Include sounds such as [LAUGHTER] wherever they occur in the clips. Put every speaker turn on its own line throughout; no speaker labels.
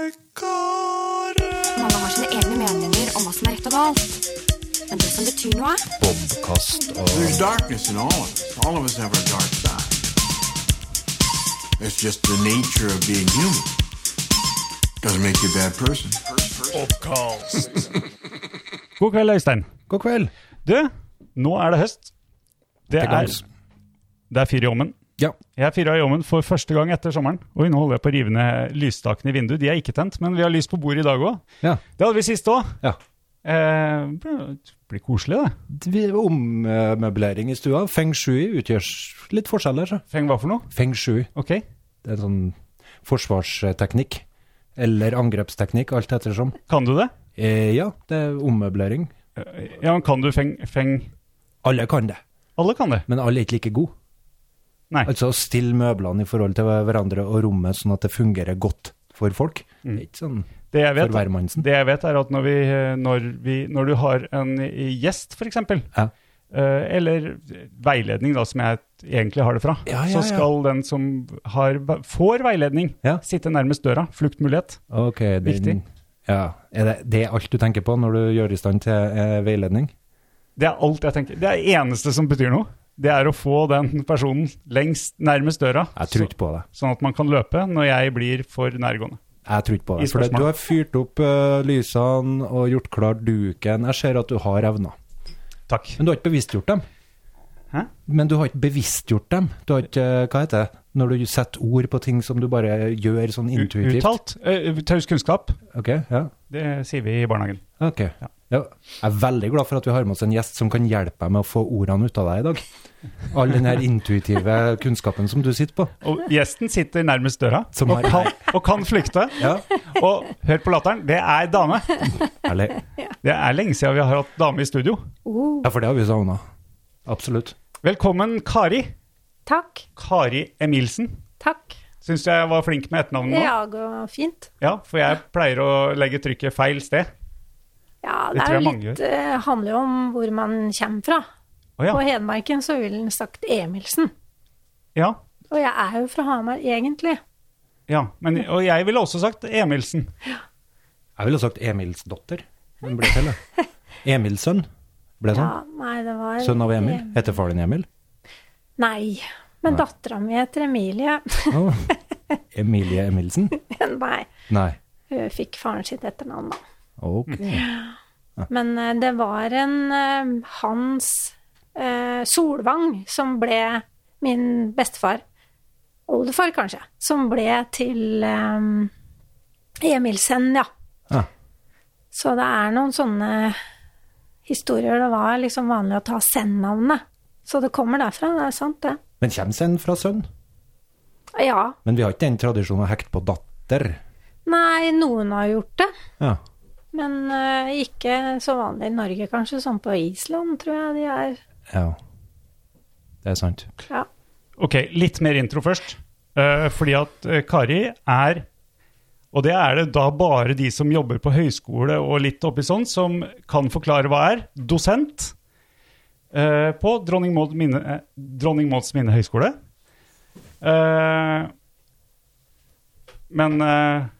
Mange har sine egne meninger om hva som er rett og galt. Men det som betyr noe,
Bobkast og
There's darkness in all of us. All of us have our dark side. It's just the nature of being human. Doesn't make you a bad person. [LAUGHS]
God kveld, Øystein.
God kveld.
Du, nå er det høst. Det er, det er fyr i ovnen.
Ja.
Jeg fyra i ovnen for første gang etter sommeren. og nå holder jeg på å rive ned lysstakene i vinduet. De er ikke tent, men vi har lys på bordet i dag òg.
Ja.
Det hadde vi sist òg.
ja.
Eh, det blir koselig, det.
Ommøblering i stua. Feng shui utgjør litt forskjeller. Så.
Feng hva for noe?
Feng shui.
Ok.
Det er en sånn forsvarsteknikk. Eller angrepsteknikk, alt ettersom.
Kan du det?
Eh, ja, det er ommøblering.
Eh, Ja, men kan du feng, feng
Alle kan det,
Alle kan det.
men alle er ikke like gode.
Nei.
Altså stille møblene i forhold til hverandre og rommet sånn at det fungerer godt for folk. Det er ikke sånn
Det jeg
for
vet,
hvermannsen.
det jeg vet er at når, vi, når, vi, når du har en gjest, f.eks.,
Ja.
eh, eller veiledning, da, som jeg egentlig har det fra,
Ja, ja,
så skal den som har, får veiledning, sitte nærmest døra. Fluktmulighet.
Ok, den,
Viktig.
Ja. Er det, det er alt du tenker på når du gjør i stand til eh, veiledning?
Det er alt jeg tenker. Det er det eneste som betyr noe. Det er å få den personen lengst nærmest døra,
Jeg tror ikke på det.
sånn at man kan løpe når jeg blir for nærgående.
Jeg tror ikke på
I
det. For
spørsmål.
du har fyrt opp eh, lysene og gjort klart duken. Jeg ser at du har evner.
Takk.
Men du har ikke bevisstgjort dem.
Hæ?
Men du har ikke bevisstgjort dem. Du har ikke, eh, hva heter det, når du setter ord på ting som du bare gjør sånn
U-
intuitivt.
Uttalt. Uh, taus kunnskap.
Ok, ja.
Det sier vi i barnehagen.
Ok.
Ja.
Ja. Jeg er veldig glad for at vi har med oss en gjest som kan hjelpe meg med å få ordene ut av deg i dag. All den her intuitive kunnskapen som du sitter på.
Og gjesten sitter nærmest døra
Som
og kan, og kan flykte.
Ja,
Og hør på latteren, det er dame.
herlig.
Det er lenge siden vi har hatt dame i studio.
Uh.
Ja, for det har vi savna. Absolutt.
Velkommen, Kari.
takk.
Kari Emilsen.
Takk.
Syns jeg var flink med etternavnet nå?
Ja, går fint.
Ja, for jeg pleier å legge trykket feil sted.
Ja,
Det
det, er jo litt eh, handler jo om hvor man kommer fra.
Å ja.
På Hedmarken så ville han sagt Emilsen.
ja.
Og jeg er jo fra Hamar egentlig.
Ja, men, og jeg ville også sagt Emilsen. Ja.
Jeg ville sagt Emilsdotter. Den ble til, [LAUGHS] det. Emilssønn. Ble sånn.
Ja, nei, det var
Sønn av Emil.
Em-
Heter far din Emil?
Nei. Men dattera mi heter Emilie.
oh. [LAUGHS] Emilie Emilsen?
nei,
Nei.
hun fikk faren sitt etternavn, da.
Ok.
Men eh, det var en eh, Hans eh, Solvang som ble min bestefar. Oldefar, kanskje. Som ble til eh, Emilsen, ja.
Ja.
Så det er noen sånne historier. Det var liksom vanlig å ta Senn-navnet. Så det kommer derfra, det er sant, det.
Men kommer Senn fra sønn?
Ja.
Men vi har ikke den tradisjonen å hekte på datter.
Nei, noen har gjort det.
Ja.
Men uh, ikke så vanlig i Norge, kanskje. Sånn på Island, tror jeg de er.
Ja. Det er sant.
Ja.
Ok, litt mer intro først. Uh, fordi at uh, Kari er Og det er det da bare de som jobber på høyskole og litt oppi sånn, som kan forklare hva er. Dosent uh, på Dronning Maud minne, Dronning Mauds minne høyskole. Eh, men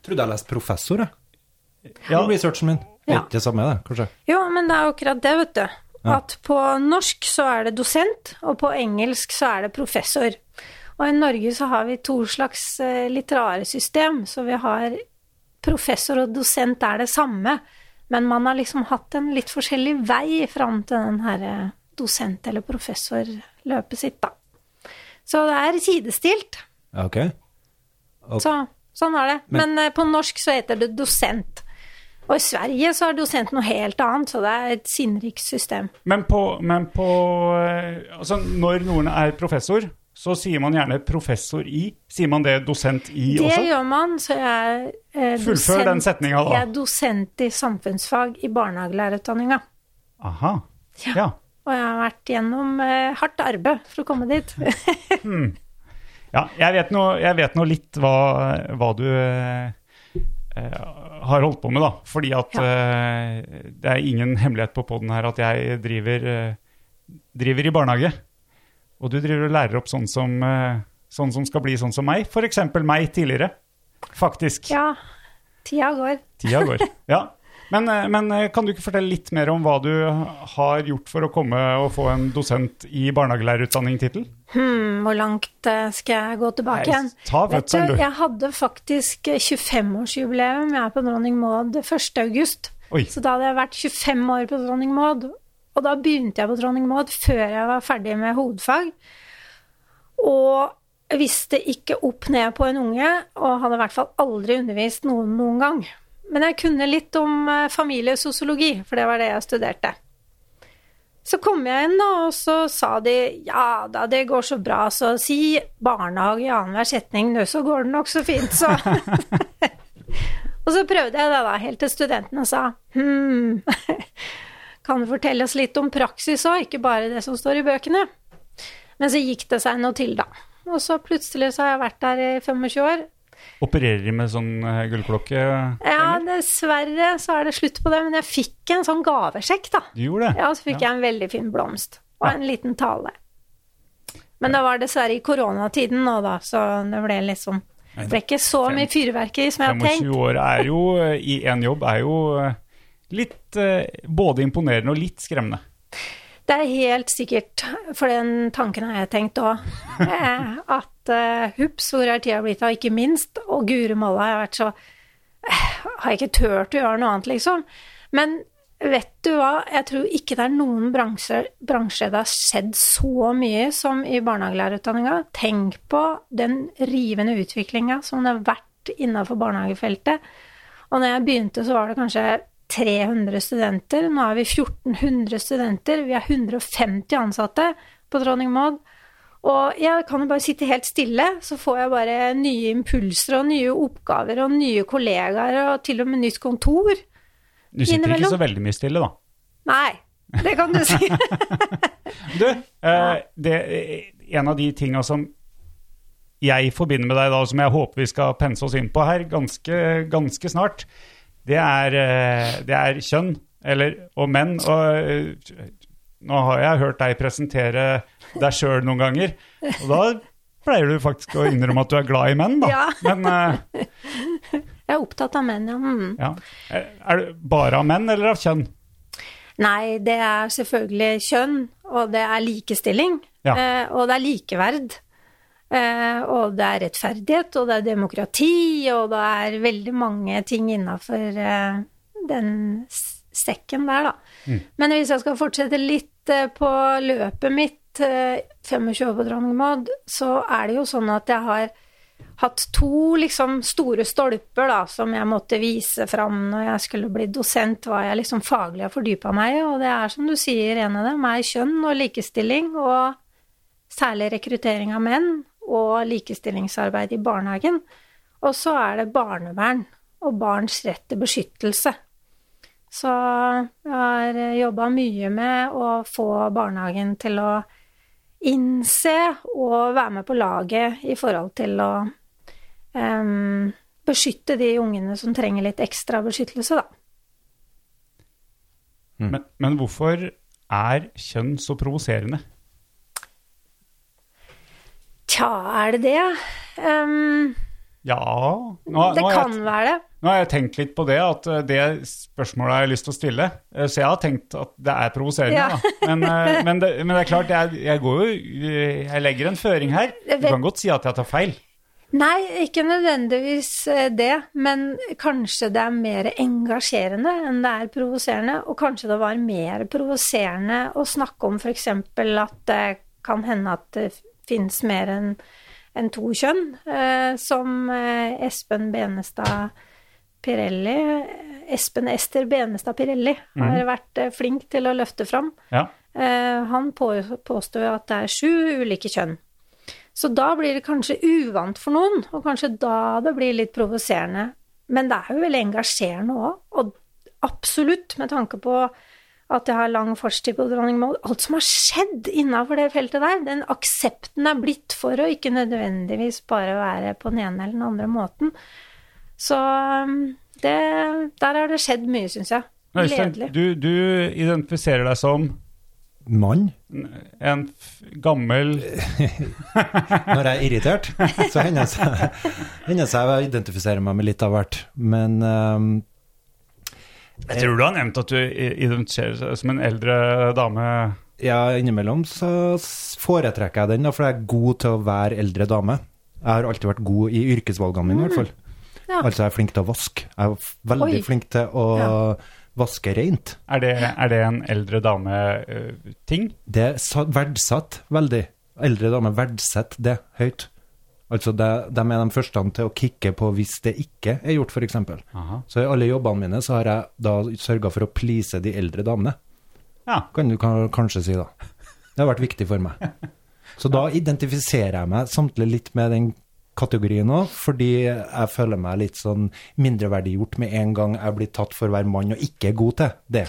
Trodde jeg leste professor, jeg.
ja,
Researchen min.
Ja.
ikke det samme, det, kanskje?
Jo, men det er akkurat det, vet du.
Ja.
At på norsk så er det dosent, og på engelsk så er det professor. Og i Norge så har vi to slags litterære system, så vi har professor og dosent er det samme, men man har liksom hatt en litt forskjellig vei fram til den herre dosent- eller professorløpet sitt, da. Så det er sidestilt.
Ok. Og-
Så, sånn er det.
Men-
Men, eh, på norsk så heter det dosent. Og i Sverige så er dosent noe helt annet, så det er et sinnrikt system.
men på, men på eh, Altså, når noen er professor, så sier man gjerne professor i. Sier man det dosent i
Det
også?
gjør man, så jeg er eh,
Fullfør den setninga, da.
Jeg er dosent i samfunnsfag i barnehagelærerutdanninga.
Aha.
Ja.
ja.
Og jeg har vært gjennom eh, hardt arbeid for å komme dit. [LAUGHS]
Ja, jeg vet nå, jeg vet nå litt hva, hva du eh, eh, har holdt på med, da. Fordi at eh, det er ingen hemmelighet på poden her at jeg driver, uh, driver i barnehage. Og du driver og lærer opp sånn som, uh, sånn som skal bli sånn som meg. F.eks. meg tidligere. Faktisk.
ja, Tida går.
Tida går. [LAUGHS] Ja. Men, eh, men eh, kan du ikke fortelle litt mer om hva du har gjort for å komme og få en dosent i barnehagelærerutdanning-tittel?
Hmm, hvor langt eh, skal jeg gå tilbake igjen?
ta fødselen,
du, jeg hadde faktisk 25-årsjubileum. Jeg er på Dronning Maud 1. august. Så da hadde jeg vært 25 år på Dronning Maud. Og da begynte jeg på Dronning Maud før jeg var ferdig med hovedfag. Og visste ikke opp ned på en unge, og hadde i hvert fall aldri undervist noen noen gang. Men jeg kunne litt om eh, familiesosiologi, for det var det jeg studerte. Så kom jeg inn, da, og så sa de ja da, det går så bra, så si barnehage i annenhver setning, nå så går det nok så fint, så. [LAUGHS] [LAUGHS] og så prøvde jeg det da, helt til studentene sa hm, [LAUGHS] kan du fortelle oss litt om praksis òg, ikke bare det som står i bøkene? Men så gikk det seg noe til, da. Og så plutselig så har jeg vært der i 25 år.
Opererer de med sånn eh, gullklokke?
Ja, dessverre så er det slutt på det, men jeg fikk en sånn gavesjekk, da.
Du gjorde det?
Ja, så fikk jeg en veldig fin blomst og en liten tale. Men det var dessverre i koronatiden nå, da, så det ble liksom Det ble ikke så mye fyrverkeri som jeg hadde
25 år er jo, eh, i én jobb, er jo eh, litt både imponerende og litt skremmende.
Det er helt sikkert, for den tanken har jeg tenkt òg, at uh, hups, hvor er tida blitt av, ikke minst, og guri malla, jeg har vært så eh, Har jeg ikke turt å gjøre noe annet, liksom. Men vet du hva, jeg tror ikke det er noen bransjer, bransjer det har skjedd så mye som i barnehagelærerutdanninga. Tenk på den rivende utviklinga som det har vært innafor barnehagefeltet. Og når jeg begynte, så var det kanskje 300 studenter. Nå er vi 1400 studenter. Vi er 150 ansatte på Dronning Maud. Og jeg kan jo bare sitte helt stille, så får jeg bare nye impulser og nye oppgaver og nye kollegaer og til og med nytt kontor.
Du sitter
Innimellom.
ikke så veldig mye stille, da.
Nei, det kan du si. [LAUGHS]
Du, eh, det, en av de tinga som jeg forbinder med deg da, som jeg håper vi skal pense oss inn på her ganske, ganske snart, det er, eh, det er kjønn, eller, og menn. Og eh, nå har jeg hørt deg presentere deg sjøl noen ganger, og da pleier du faktisk å innrømme at du er glad i menn, da.
Ja.
Men uh,
Jeg er opptatt av menn, ja. Mm.
ja. er du bare av menn eller av kjønn?
Nei, det er selvfølgelig kjønn, og det er likestilling,
Ja.
og det er likeverd. Eh, og det er rettferdighet, og det er demokrati, og det er veldig mange ting innafor eh, den sekken der, da. Men hvis jeg skal fortsette litt eh, på løpet mitt, eh, 25 år på Dronning så er det jo sånn at jeg har hatt to liksom store stolper da, som jeg måtte vise fram når jeg skulle bli dosent, hva jeg liksom faglig har fordypa meg i. Og det er som du sier, en av dem er kjønn og likestilling, og særlig rekruttering av menn og likestillingsarbeid i barnehagen. Og så er det barnevern og barns rett til beskyttelse. Så jeg har jobba mye med å få barnehagen til å innse og være med på laget i forhold til å um, beskytte de ungene som trenger litt ekstra beskyttelse, da.
Men, men hvorfor er kjønn så provoserende?
Tja, er det det? Um,
Ja nå,
det
nå kan jeg-
være det.
Nå har jeg tenkt litt på det, at eh, det spørsmålet har jeg lyst til å stille. Eh, Så jeg har tenkt at det er provoserende,
Ja.
Men, eh, [LAUGHS] men, det, men det er klart, jeg, jeg går jo Jeg legger en føring her. Du kan godt si at jeg tar feil.
Nei, ikke nødvendigvis det, men kanskje det er mer engasjerende enn det er provoserende. Og kanskje det var mer provoserende å snakke om f.eks. at det kan hende at finnes mer enn en to kjønn, eh, som eh, Espen Benestad Pirelli Espen Ester Benestad Pirelli har vært eh, flink til å løfte fram.
Ja.
Eh, han på, påstår at det er sju ulike kjønn. Så da blir det kanskje uvant for noen, og kanskje da det blir litt provoserende. Men det er jo veldig engasjerende òg, og absolutt med tanke på at jeg har lang fartstid på Dronning Maud. Alt som har skjedd innafor det feltet der, den aksepten er blitt for å ikke nødvendigvis bare være på den ene eller den andre måten. Så um, det, der har det skjedd mye, syns jeg. Gledelig.
du, du identifiserer deg som
mann.
En f gammel [LAUGHS]
Når jeg er irritert, så hender det seg, jeg identifiserer meg med litt av hvert. Men ehm,
Jeg tror du har nevnt at du i- identifiserer deg som en eldre dame.
ja, innimellom så foretrekker jeg den, da, for jeg er god til å være eldre dame. Jeg har alltid vært god i yrkesvalgene mine, i hvert fall.
Ja.
Altså, jeg er flink til å vaske. Jeg er veldig
Oi.
flink til å
Ja.
vaske rent.
Er det, er det en eldre dame-ting?
Det er verdsatt veldig. Eldre damer verdsetter det høyt. Altså, de, de er de første til å kicke på hvis det ikke er gjort, f.eks. Så i alle jobbene mine så har jeg da sørga for å please de eldre damene.
Ja.
Kan du kan, kanskje si, da. Det har vært viktig for meg. Så da identifiserer jeg meg samtidig litt med den kategorien òg, fordi jeg føler meg litt sånn mindreverdiggjort med en gang jeg blir tatt for å være mann og ikke er god til det.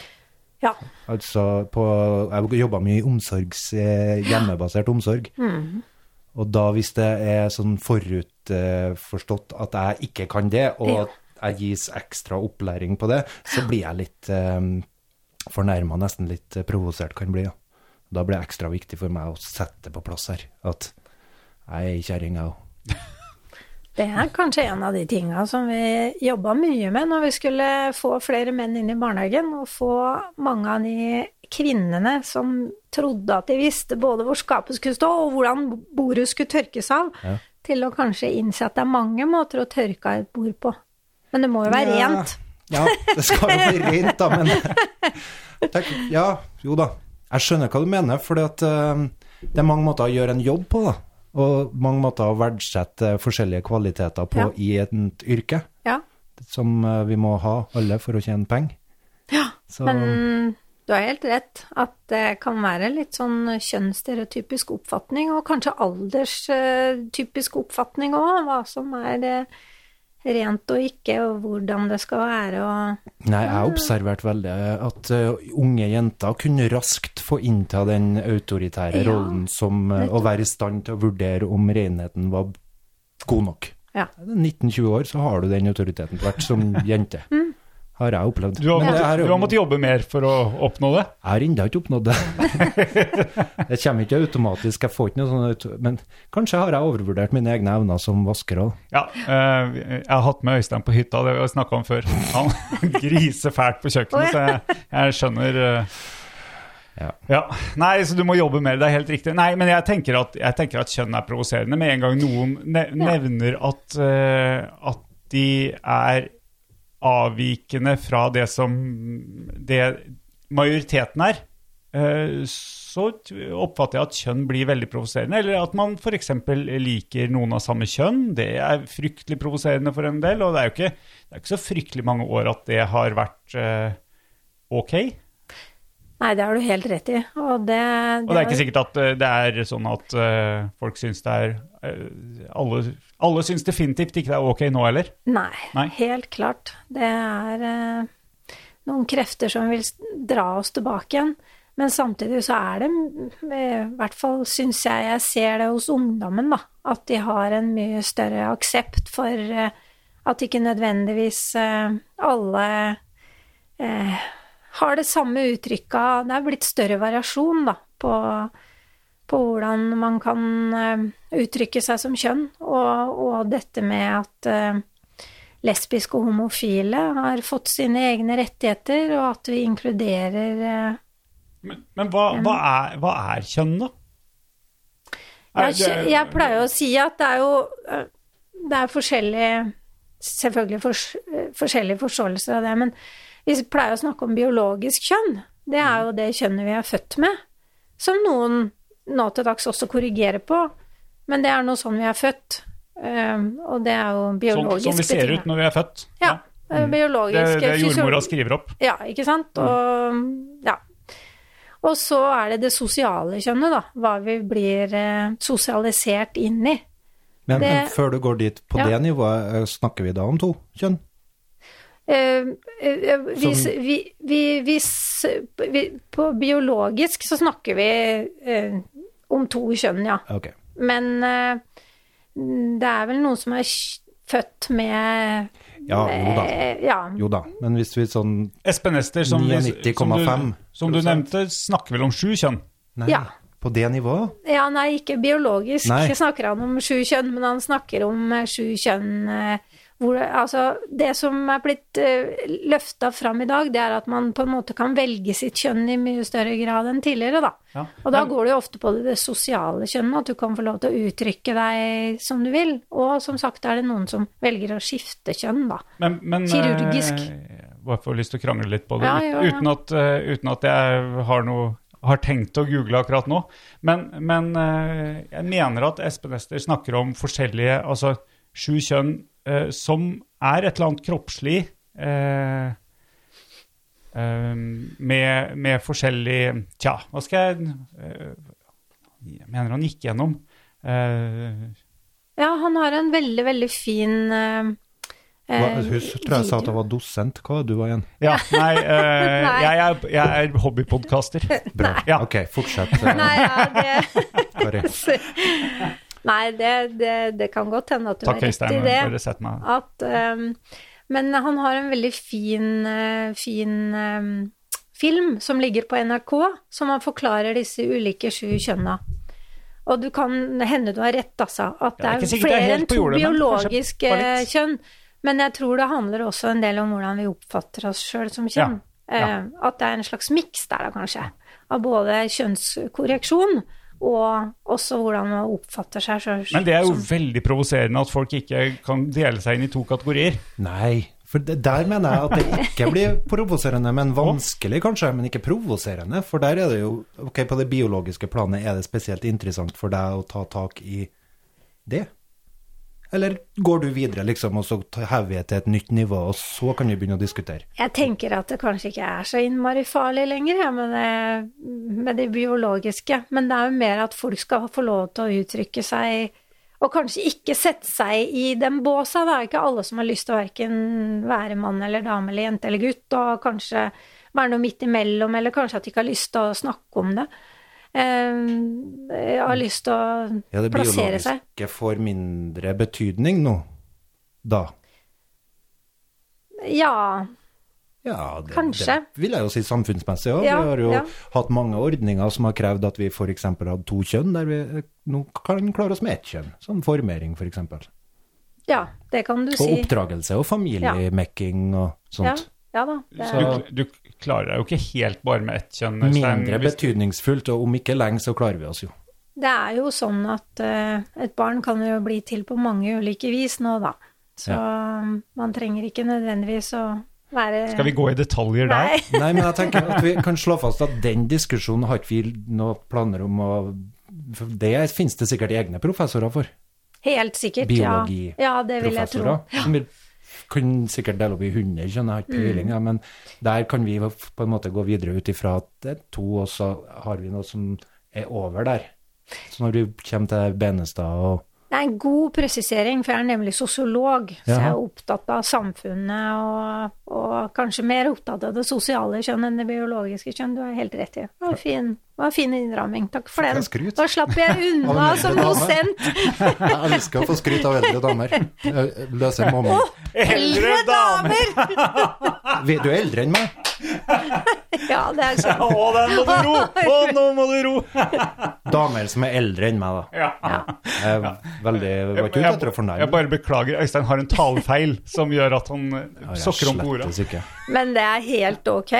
Ja.
Altså, på, jeg jobba mye i omsorgs, eh, hjemmebasert omsorg. Og da hvis det er sånn forutforstått at jeg ikke kan det, og
Ja.
at jeg gis ekstra opplæring på det, så blir jeg litt eh, fornærma, nesten litt eh, provosert kan bli. Da. da blir det ekstra viktig for meg å sette det på plass her, at jeg er kjerring, jeg òg. [LAUGHS]
Det er kanskje en av de tinga som vi jobba mye med når vi skulle få flere menn inn i barnehagen, og få mange av de kvinnene som trodde at de visste både hvor skapet skulle stå, og hvordan bordet skulle tørkes av,
Ja.
til å kanskje innse at det er mange måter å tørke av et bord på. Men det må jo være
Ja.
rent.
Ja, det skal jo være rent, da, men Tenk, Ja, jo da. Jeg skjønner hva du mener, for det er mange måter å gjøre en jobb på, da. Og mange måter å verdsette forskjellige kvaliteter på
Ja.
i et yrke,
Ja.
som eh, vi må ha alle for å tjene penger.
Ja,
Så
Men du har helt rett at det kan være litt sånn kjønnsstereotypisk oppfatning, og kanskje alderstypisk oppfatning òg, hva som er det rent og ikke, og hvordan det skal være og
Nei, jeg har observert veldig at eh, unge jenter kunne raskt få innta den autoritære
Ja,
rollen som eh, å være i stand til å vurdere om renheten var god nok.
Ja.
19-20 år, så har du den autoriteten tvert som [LAUGHS] jente. Har jeg opplevd.
Du har, måttet,
er jo-
du har måttet jobbe mer for å oppnå det?
Jeg har ennå ikke oppnådd det. [LAUGHS] det kommer ikke automatisk, jeg får ikke noe sånt. Men kanskje har jeg overvurdert mine egne evner som vasker òg.
Ja, eh, jeg har hatt med Øystein på hytta, det har vi snakka om før. Han [LAUGHS] griser fælt på kjøkkenet, så jeg, jeg skjønner ja.
Ja.
Nei, så du må jobbe mer, det er helt riktig. Nei, men jeg tenker at, jeg tenker at kjønn er provoserende. Med en gang noen nevner at, eh, at de er avvikende fra det som det majoriteten er, eh, så oppfatter jeg at kjønn blir veldig provoserende. Eller at man f.eks. liker noen av samme kjønn. Det er fryktelig provoserende for en del. Og det er jo ikke, det er ikke så fryktelig mange år at det har vært eh, ok.
Nei, det har du helt rett i. Og det,
Og det er ikke sikkert at eh, det er sånn at folk syns det er alle, alle syns definitivt ikke det er ok nå heller.
Nei,
Nei.
helt klart. Det er eh, noen krefter som vil dra oss tilbake igjen. Men samtidig så er det, i hvert fall syns jeg jeg ser det hos ungdommen, da, at de har en mye større aksept for eh, at ikke nødvendigvis eh, alle eh, har det samme uttrykka. Det er blitt større variasjon da, på, på hvordan man kan eh, uttrykke seg som kjønn, og, og dette med at eh, lesbiske og homofile har fått sine egne rettigheter, og at vi inkluderer eh,
Men, men hva, hva, er, hva er kjønn, da? Er
jeg,
det-
jeg pleier å si at det er jo Det er forskjellige Selvfølgelig fors, forskjellige forståelser av det, men vi pleier å snakke om biologisk kjønn. Det er jo det kjønnet vi er født med, som noen nå til dags også korrigere på. Men det er nå sånn vi er født, eh, og det er jo
Sånn
biologisk
Sånn vi ser
betinget.
ut når vi er født?
Ja. ja. Biologisk
Det, det jordmora skriver opp.
Ja, ikke sant? Og, ja. og så er det det sosiale kjønnet, da. Hva vi blir eh, sosialisert inn i.
Men,
Det-
men før du går dit, på
Ja.
det nivået, eh, snakker vi da om to kjønn?
Eh, eh, vi, vi, vi, vi, på biologisk så snakker vi eh, om to kjønn, ja.
Okay.
Men det er vel noen som er født med
Ja, jo da.
Ja.
Jo da, men hvis vi sånn
Espen Ester, som, som, du, som du nevnte, snakker vel om sju kjønn?
Nei,
Ja.
på det nivået?
Ja, nei, ikke biologisk
Nei.
snakker han om sju kjønn, men han snakker om sju kjønn eh, hvor, altså, Det som er blitt uh, løfta fram i dag, det er at man på en måte kan velge sitt kjønn i mye større grad enn tidligere, da.
Ja.
Og da går det jo ofte på det, det sosiale kjønnet, at du kan få lov til å uttrykke deg som du vil. Og som sagt er det noen som velger å skifte kjønn, da.
Men, men
Kirurgisk.
eh, bare får lyst til å krangle litt på det,
Ja,
jo,
ja, ja.
Uten, at, uh, uten at jeg har noe har tenkt å google akkurat nå. Men, men eh, jeg mener at Espen Ester snakker om forskjellige Altså sju kjønn eh, som er et eller annet kroppslig eh, eh, med, med forskjellig Tja, hva skal jeg eh, Jeg mener han gikk gjennom. Eh,
Ja, han har en veldig, veldig fin eh,
Hva, hun tror jeg sa at jeg var dosent. Hva var du var igjen?
Ja, nei, uh, [LAUGHS]
Nei.
Jeg, er, jeg er hobbypodkaster.
Bra.
Ja.
Ok, fortsett. [LAUGHS]
Nei, ja, det
Kari. [LAUGHS]
Nei, det, det, det kan godt hende at du
Takk,
har rett i det. At, um, men han har en veldig fin, eh, fin um, film som ligger på NRK, som han forklarer disse ulike sju kjønna. Og du kan hende du har rett, altså. At
det er
er
sikkert er
flere enn to biologiske kjønn. Men jeg tror det handler også en del om hvordan vi oppfatter oss sjøl som kjønn.
ja.
ja. At det er en slags miks der, da, kanskje. Av både kjønnskorreksjon og også hvordan man oppfatter seg sjøl.
Men det er jo veldig provoserende at folk ikke kan dele seg inn i to kategorier.
Nei, for det, der mener jeg at det ikke blir provoserende, men vanskelig kanskje, men ikke provoserende. For der er det jo, ok, på det biologiske planet er det spesielt interessant for deg å ta tak i det? Eller går du videre, liksom, og så hever det til et nytt nivå, og så kan vi begynne å diskutere?
Jeg tenker at det kanskje ikke er så innmari farlig lenger, ja, med, det, med det biologiske. Men det er jo mer at folk skal få lov til å uttrykke seg, og kanskje ikke sette seg i den båsa. Det er ikke alle som har lyst til å verken være mann eller dame eller jente eller gutt, og kanskje være noe midt imellom, eller kanskje at de ikke har lyst til å snakke om det. Eh, har lyst til
Ja,
å
det
plassere seg.
biologiske får mindre betydning nå, da?
Ja,
Ja, det,
Kanskje.
det vil jeg jo si samfunnsmessig òg.
Ja,
vi har jo
ja.
hatt mange ordninger som har krevd at vi f.eks. hadde to kjønn, der vi eh, nå kan klare oss med ett kjønn. Som formering, f.eks.
ja, det kan du
Og
si.
oppdragelse og familiemekking og
Ja,
sånt.
Ja da. Det
Så-
er,
Du, du klarer deg jo ikke helt bare med ett kjønn.
Mindre betydningsfullt, og om ikke lenge så klarer vi oss jo.
det er jo sånn at uh, et barn kan jo bli til på mange ulike vis nå, da. Så man trenger ikke nødvendigvis å være
Skal vi gå i detaljer der?
Nei.
Nei, men jeg tenker at vi [LAUGHS] kan slå fast at den diskusjonen har ikke vi noen planer om å Det finnes det sikkert egne professorer for.
Helt sikkert,
Biologi-
ja. Ja, det vil jeg tro.
professorer, som vil kan sikkert dele opp i 100, skjønner jeg har ikke peiling, ja, men der kan vi på en måte gå videre ut ifra at det er to, og så har vi noe som er over der. Så når du kommer til Benestad og
Det er en god presisering, for jeg er nemlig sosiolog, så jeg er opptatt av samfunnet og, og kanskje mer opptatt av det sosiale kjønn enn det biologiske kjønn. Du har helt rett i. Det var en fin, det var en fin innramming. Takk for den.
skryt?
Da slapp jeg unna som dosent. [LAUGHS]
Jeg elsker å få skryt av eldre damer. Løse mamma.
Oh, Eldre damer! [LAUGHS]
Du er eldre enn meg.
Ja, det er sant. [LAUGHS]
Å, den må du ro! Å, nå må du ro!
Damer som er eldre enn meg, da.
Ja.
Jeg veldig, var ikke ute etter å
Jeg
fornærme.
bare beklager, Øystein har en talefeil som gjør at han eh,
Ja,
sokker om på ordet.
Men det er helt ok.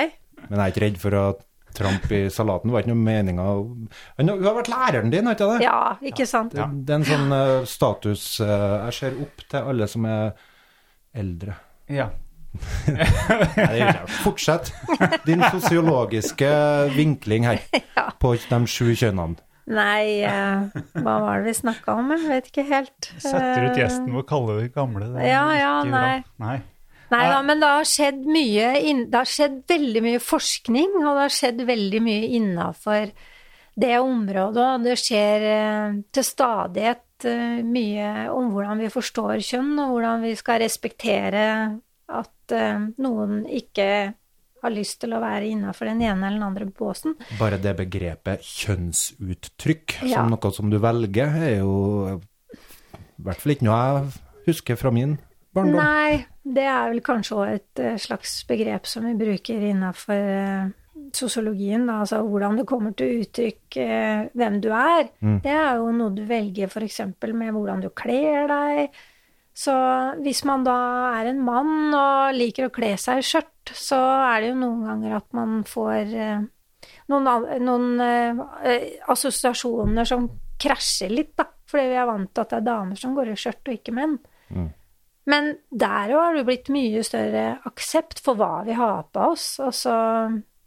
Men jeg er ikke redd for å trampe i salaten. Det var ikke noe meninga Hun har vært læreren din, har ikke det?
Ja, ikke sant?
Det, det er en sånn uh, status uh, Jeg ser opp til alle som er eldre.
Ja. [LAUGHS]
Nei. Fortsett din sosiologiske vinkling her [LAUGHS] på de sju kjønnene.
Nei, uh, hva var det vi snakka om? Jeg vet ikke helt.
Setter ut gjesten ved å kalle det gamle. Det
Ja, ja, nei.
nei.
Nei da, men det har skjedd mye Det har skjedd veldig mye forskning, og det har skjedd veldig mye innafor det området, og det skjer eh, til stadighet eh, mye om hvordan vi forstår kjønn, og hvordan vi skal respektere at eh, noen ikke har lyst til å være innafor den ene eller den andre båsen.
Bare det begrepet kjønnsuttrykk
Ja.
som noe som du velger, er jo i hvert fall ikke noe jeg husker fra min barndom?
Nei, det er vel kanskje òg et eh, slags begrep som vi bruker innafor eh, sosiologien, da, altså hvordan det kommer til uttrykk eh, hvem du er. Det er jo noe du velger f.eks. med hvordan du kler deg. Så hvis man da er en mann og liker å kle seg i skjørt, så er det jo noen ganger at man får eh, noen, noen eh, assosiasjoner som krasjer litt, da. Fordi vi er vant til at det er damer som går i skjørt, og ikke menn. Men der òg har det blitt mye større aksept for hva vi har på oss. Altså,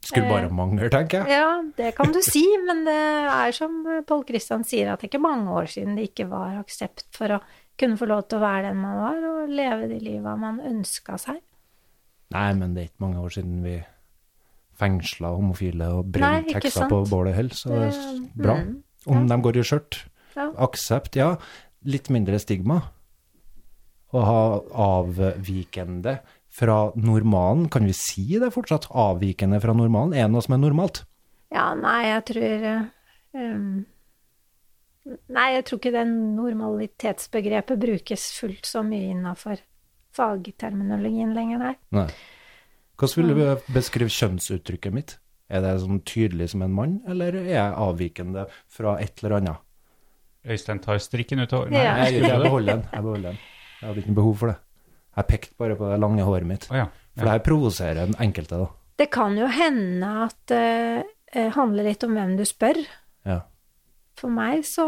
Skulle bare mangle, tenker jeg.
Ja, det kan du [LAUGHS] si, men det er som Pål Kristian sier, at det er ikke mange år siden det ikke var aksept for å kunne få lov til å være den man var, og leve de liva man ønska seg.
Nei, men det er ikke mange år siden vi fengsla homofile og
ikke
tekster på bålet heller, så det er bra.
mm,
Om
ja.
de går i skjørt.
Ja.
Aksept, ja. Litt mindre stigma. Å ha avvikende fra normalen, kan vi si det fortsatt? Avvikende fra normalen, er det noe som er normalt?
Ja, nei, jeg tror um, Nei, jeg tror ikke det normalitetsbegrepet brukes fullt så mye innafor fagterminologien lenger, nei.
Nei. Hvordan vil du beskrive kjønnsuttrykket mitt? Er det sånn tydelig som en mann, eller er jeg avvikende fra et eller annet?
Øystein tar strikken ut av
Ja.
Nei, jeg, jeg beholder den. Jeg beholder den. Jeg hadde ikke noe behov for det. Jeg pekte bare på det lange håret mitt.
Oh, ja.
For det her provoserer den enkelte, da.
Det kan jo hende at det eh, handler litt om hvem du spør.
Ja.
For meg så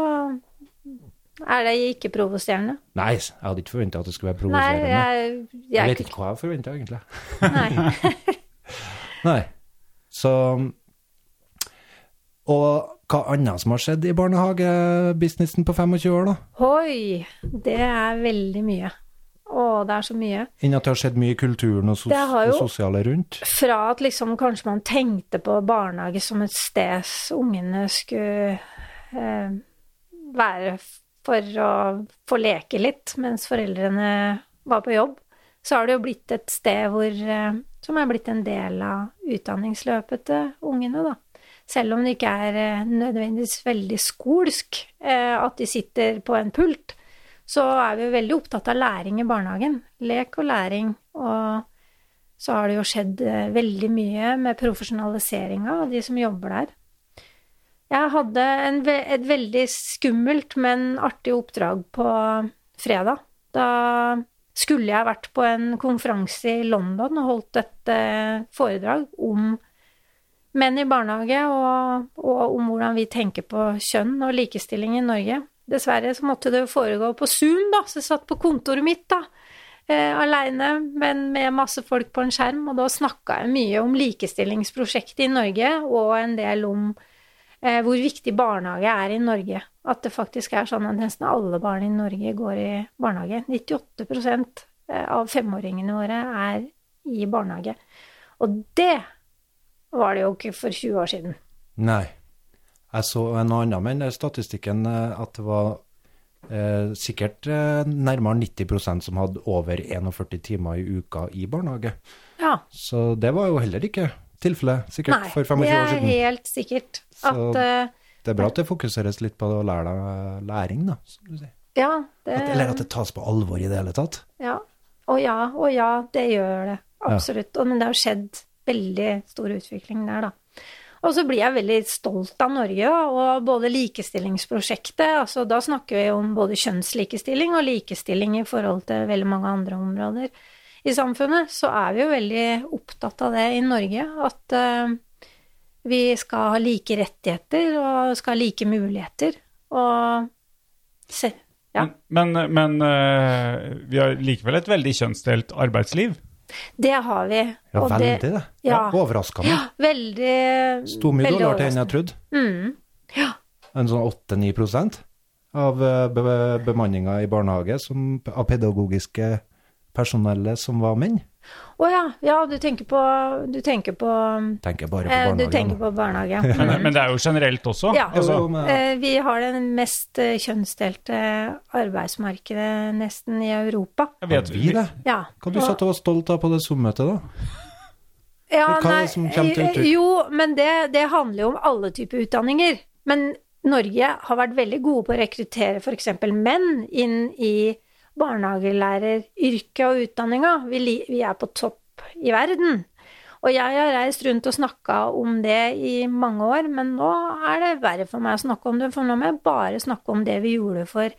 er det ikke provoserende.
Nei, jeg hadde ikke forventa at det skulle være
Nei,
provoserende.
jeg,
Jeg,
jeg,
vet ikke hva jeg forventa, egentlig.
Nei. [LAUGHS]
Nei. Så Og hva annet som har skjedd i barnehagebusinessen på 25 år, da?
Oi, det er veldig mye. Å, det er så mye.
Innen at det har skjedd mye i kulturen og sos
Det jo-
det sosiale rundt?
Fra at liksom kanskje man tenkte på barnehage som et sted ungene skulle eh, være for å få leke litt mens foreldrene var på jobb, så har det jo blitt et sted hvor, eh, som er blitt en del av utdanningsløpet til ungene, da. Selv om det ikke er eh, nødvendigvis veldig skolsk eh, at de sitter på en pult, så er vi veldig opptatt av læring i barnehagen. Lek og læring. Og så har det jo skjedd eh, veldig mye med profesjonaliseringa av de som jobber der. Jeg hadde en, et veldig skummelt, men artig oppdrag på fredag. Da skulle jeg vært på en konferanse i London og holdt et foredrag om menn i barnehage, og, og om hvordan vi tenker på kjønn og likestilling i Norge. Dessverre så måtte det jo foregå på Zoom, da, så jeg satt på kontoret mitt, da eh, aleine, men med masse folk på en skjerm. Og da snakka jeg mye om likestillingsprosjektet i Norge, og en del om eh, hvor viktig barnehage er i Norge. At det faktisk er sånn at nesten alle barn i Norge går i barnehage. 98 eh, av femåringene våre er i barnehage. Og det var det jo ikke for 20 år siden.
Nei. Jeg så en annen med den statistikken eh, at det var eh, sikkert eh, nærmere 90% som hadde over 41 timer i uka i barnehage.
Ja.
Så det var jo heller ikke tilfellet, sikkert,
Nei,
for 25 år siden.
Nei, det er helt sikkert
Så-
at uh,
Det er bra at det fokuseres litt på å lære deg læring, da, som du sier.
Ja, det,
At, eller at det tas på alvor i det hele tatt.
ja. Og ja, og ja, det gjør det. Absolutt. Og, men det har skjedd veldig stor utvikling der, da. Og så blir jeg veldig stolt av Norge, og både likestillingsprosjektet altså Da snakker vi om både kjønnslikestilling og likestilling i forhold til veldig mange andre områder i samfunnet. Så er vi jo veldig opptatt av det i Norge, at uh, vi skal ha like rettigheter og skal ha like muligheter. Og se, ja.
Men, men, men uh, vi har likevel et veldig kjønnsdelt arbeidsliv.
Det har vi.
Ja,
og
veldig
det,
det.
ja.
Overraskende.
Veldig
Sto mye
veldig
dårligere til enn jeg trodde.
Mm. Ja.
En sånn 8-9 av eh, be bemanninga i barnehage som, av pedagogiske personellet som var menn.
Å ja, ja, du tenker på Du tenker på,
Tenker bare på
eh, du tenker på barnehage. [LAUGHS]
Men, men det er jo generelt også.
Ja.
Altså,
Eh, Vi har det mest eh, kjønnsdelte arbeidsmarkedet nesten i Europa.
jeg vet,
vi det?
Ja.
Hva du satt og var stolt av på det Zoom-møtet, da?
Ja, nei? Jo, men det, det handler jo om alle typer utdanninger. Men Norge har vært veldig gode på å rekruttere f.eks. menn inn i barnehagelæreryrket og utdanninga. Vi, vi er på topp i verden. Og jeg har reist rundt og snakka om det i mange år, men nå er det verre for meg å snakke om det, for nå må jeg bare snakke om det vi gjorde for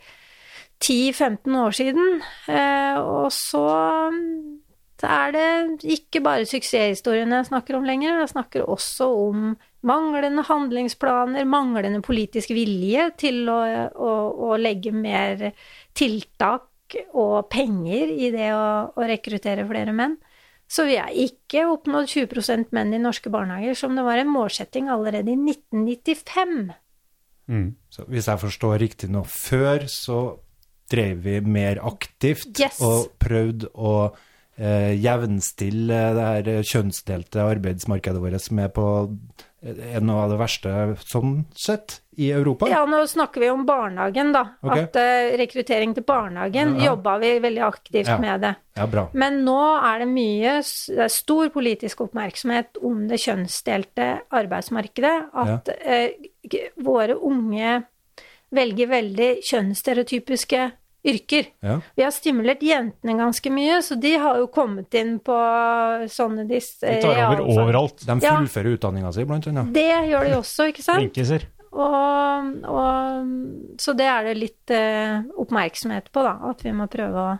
10-15 år siden. Eh, og så mm, er det ikke bare suksesshistoriene jeg snakker om lenger, jeg snakker også om manglende handlingsplaner, manglende politisk vilje til å, å, å legge mer tiltak og penger i det å, å rekruttere flere menn. Så vi har ikke oppnådd 20% menn i norske barnehager, som det var en målsetting allerede i 1995.
Mm.
Så hvis jeg forstår riktig nå, før så drev vi mer aktivt
Yes.
og prøvde å eh, jevnstille det her kjønnsdelte arbeidsmarkedet vårt med på eh, noe av det verste sånn sett i Europa.
Ja, nå snakker vi om barnehagen, da.
Okay.
At uh, rekruttering til barnehagen
Ja.
jobba vi veldig aktivt
Ja.
med det.
Ja, bra.
Men nå er det mye det er stor politisk oppmerksomhet om det kjønnsdelte arbeidsmarkedet. At ja. uh, våre unge velger veldig kjønnsstereotypiske yrker.
Ja.
Vi har stimulert jentene ganske mye, så de har jo kommet inn på sånne disse...
De tar over overalt.
De
Ja.
fullfører utdanninga si, blant annet.
Det gjør de også, ikke sant?
Flinkiser.
Og, og, så det er det litt eh, oppmerksomhet på, da. At vi må prøve å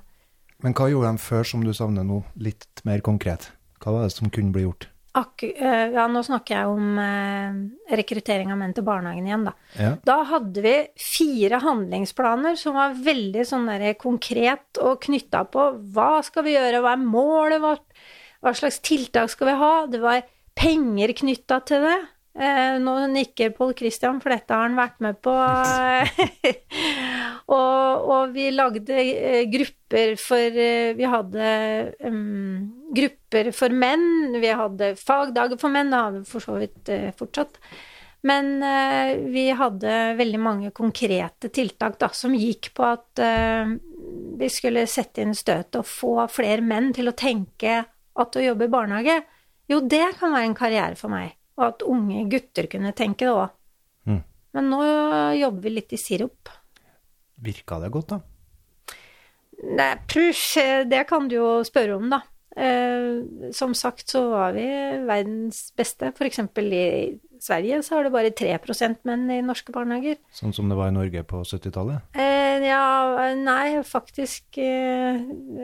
Men hva gjorde de før som du savner nå, litt mer konkret? Hva var det som kunne bli gjort?
Eh, Ja, nå snakker jeg om eh, rekruttering av menn til barnehagen igjen, da.
Ja.
Da hadde vi fire handlingsplaner som var veldig sånn der konkret og knytta på hva skal vi gjøre, hva er målet vårt, hva slags tiltak skal vi ha? Det var penger knytta til det. Eh, nå nikker Pål Christian, for dette har han vært med på. [LAUGHS] og, og vi lagde eh, grupper for eh, Vi hadde um, grupper for menn, vi hadde fagdager for menn, det har vi for så vidt uh, fortsatt. Men uh, vi hadde veldig mange konkrete tiltak da, som gikk på at uh, vi skulle sette inn støtet og få flere menn til å tenke at å jobbe i barnehage, jo, det kan være en karriere for meg. Og at unge gutter kunne tenke det òg.
Mm.
Men nå jobber vi litt i sirup.
Virka det godt, da?
Nei, push, eh, det kan du jo spørre om, da. Eh, som sagt så var vi verdens beste. For eksempel i Sverige så har det bare 3% menn i norske barnehager.
Sånn som det var i Norge på 70-tallet?
Eh, ja, nei, faktisk eh,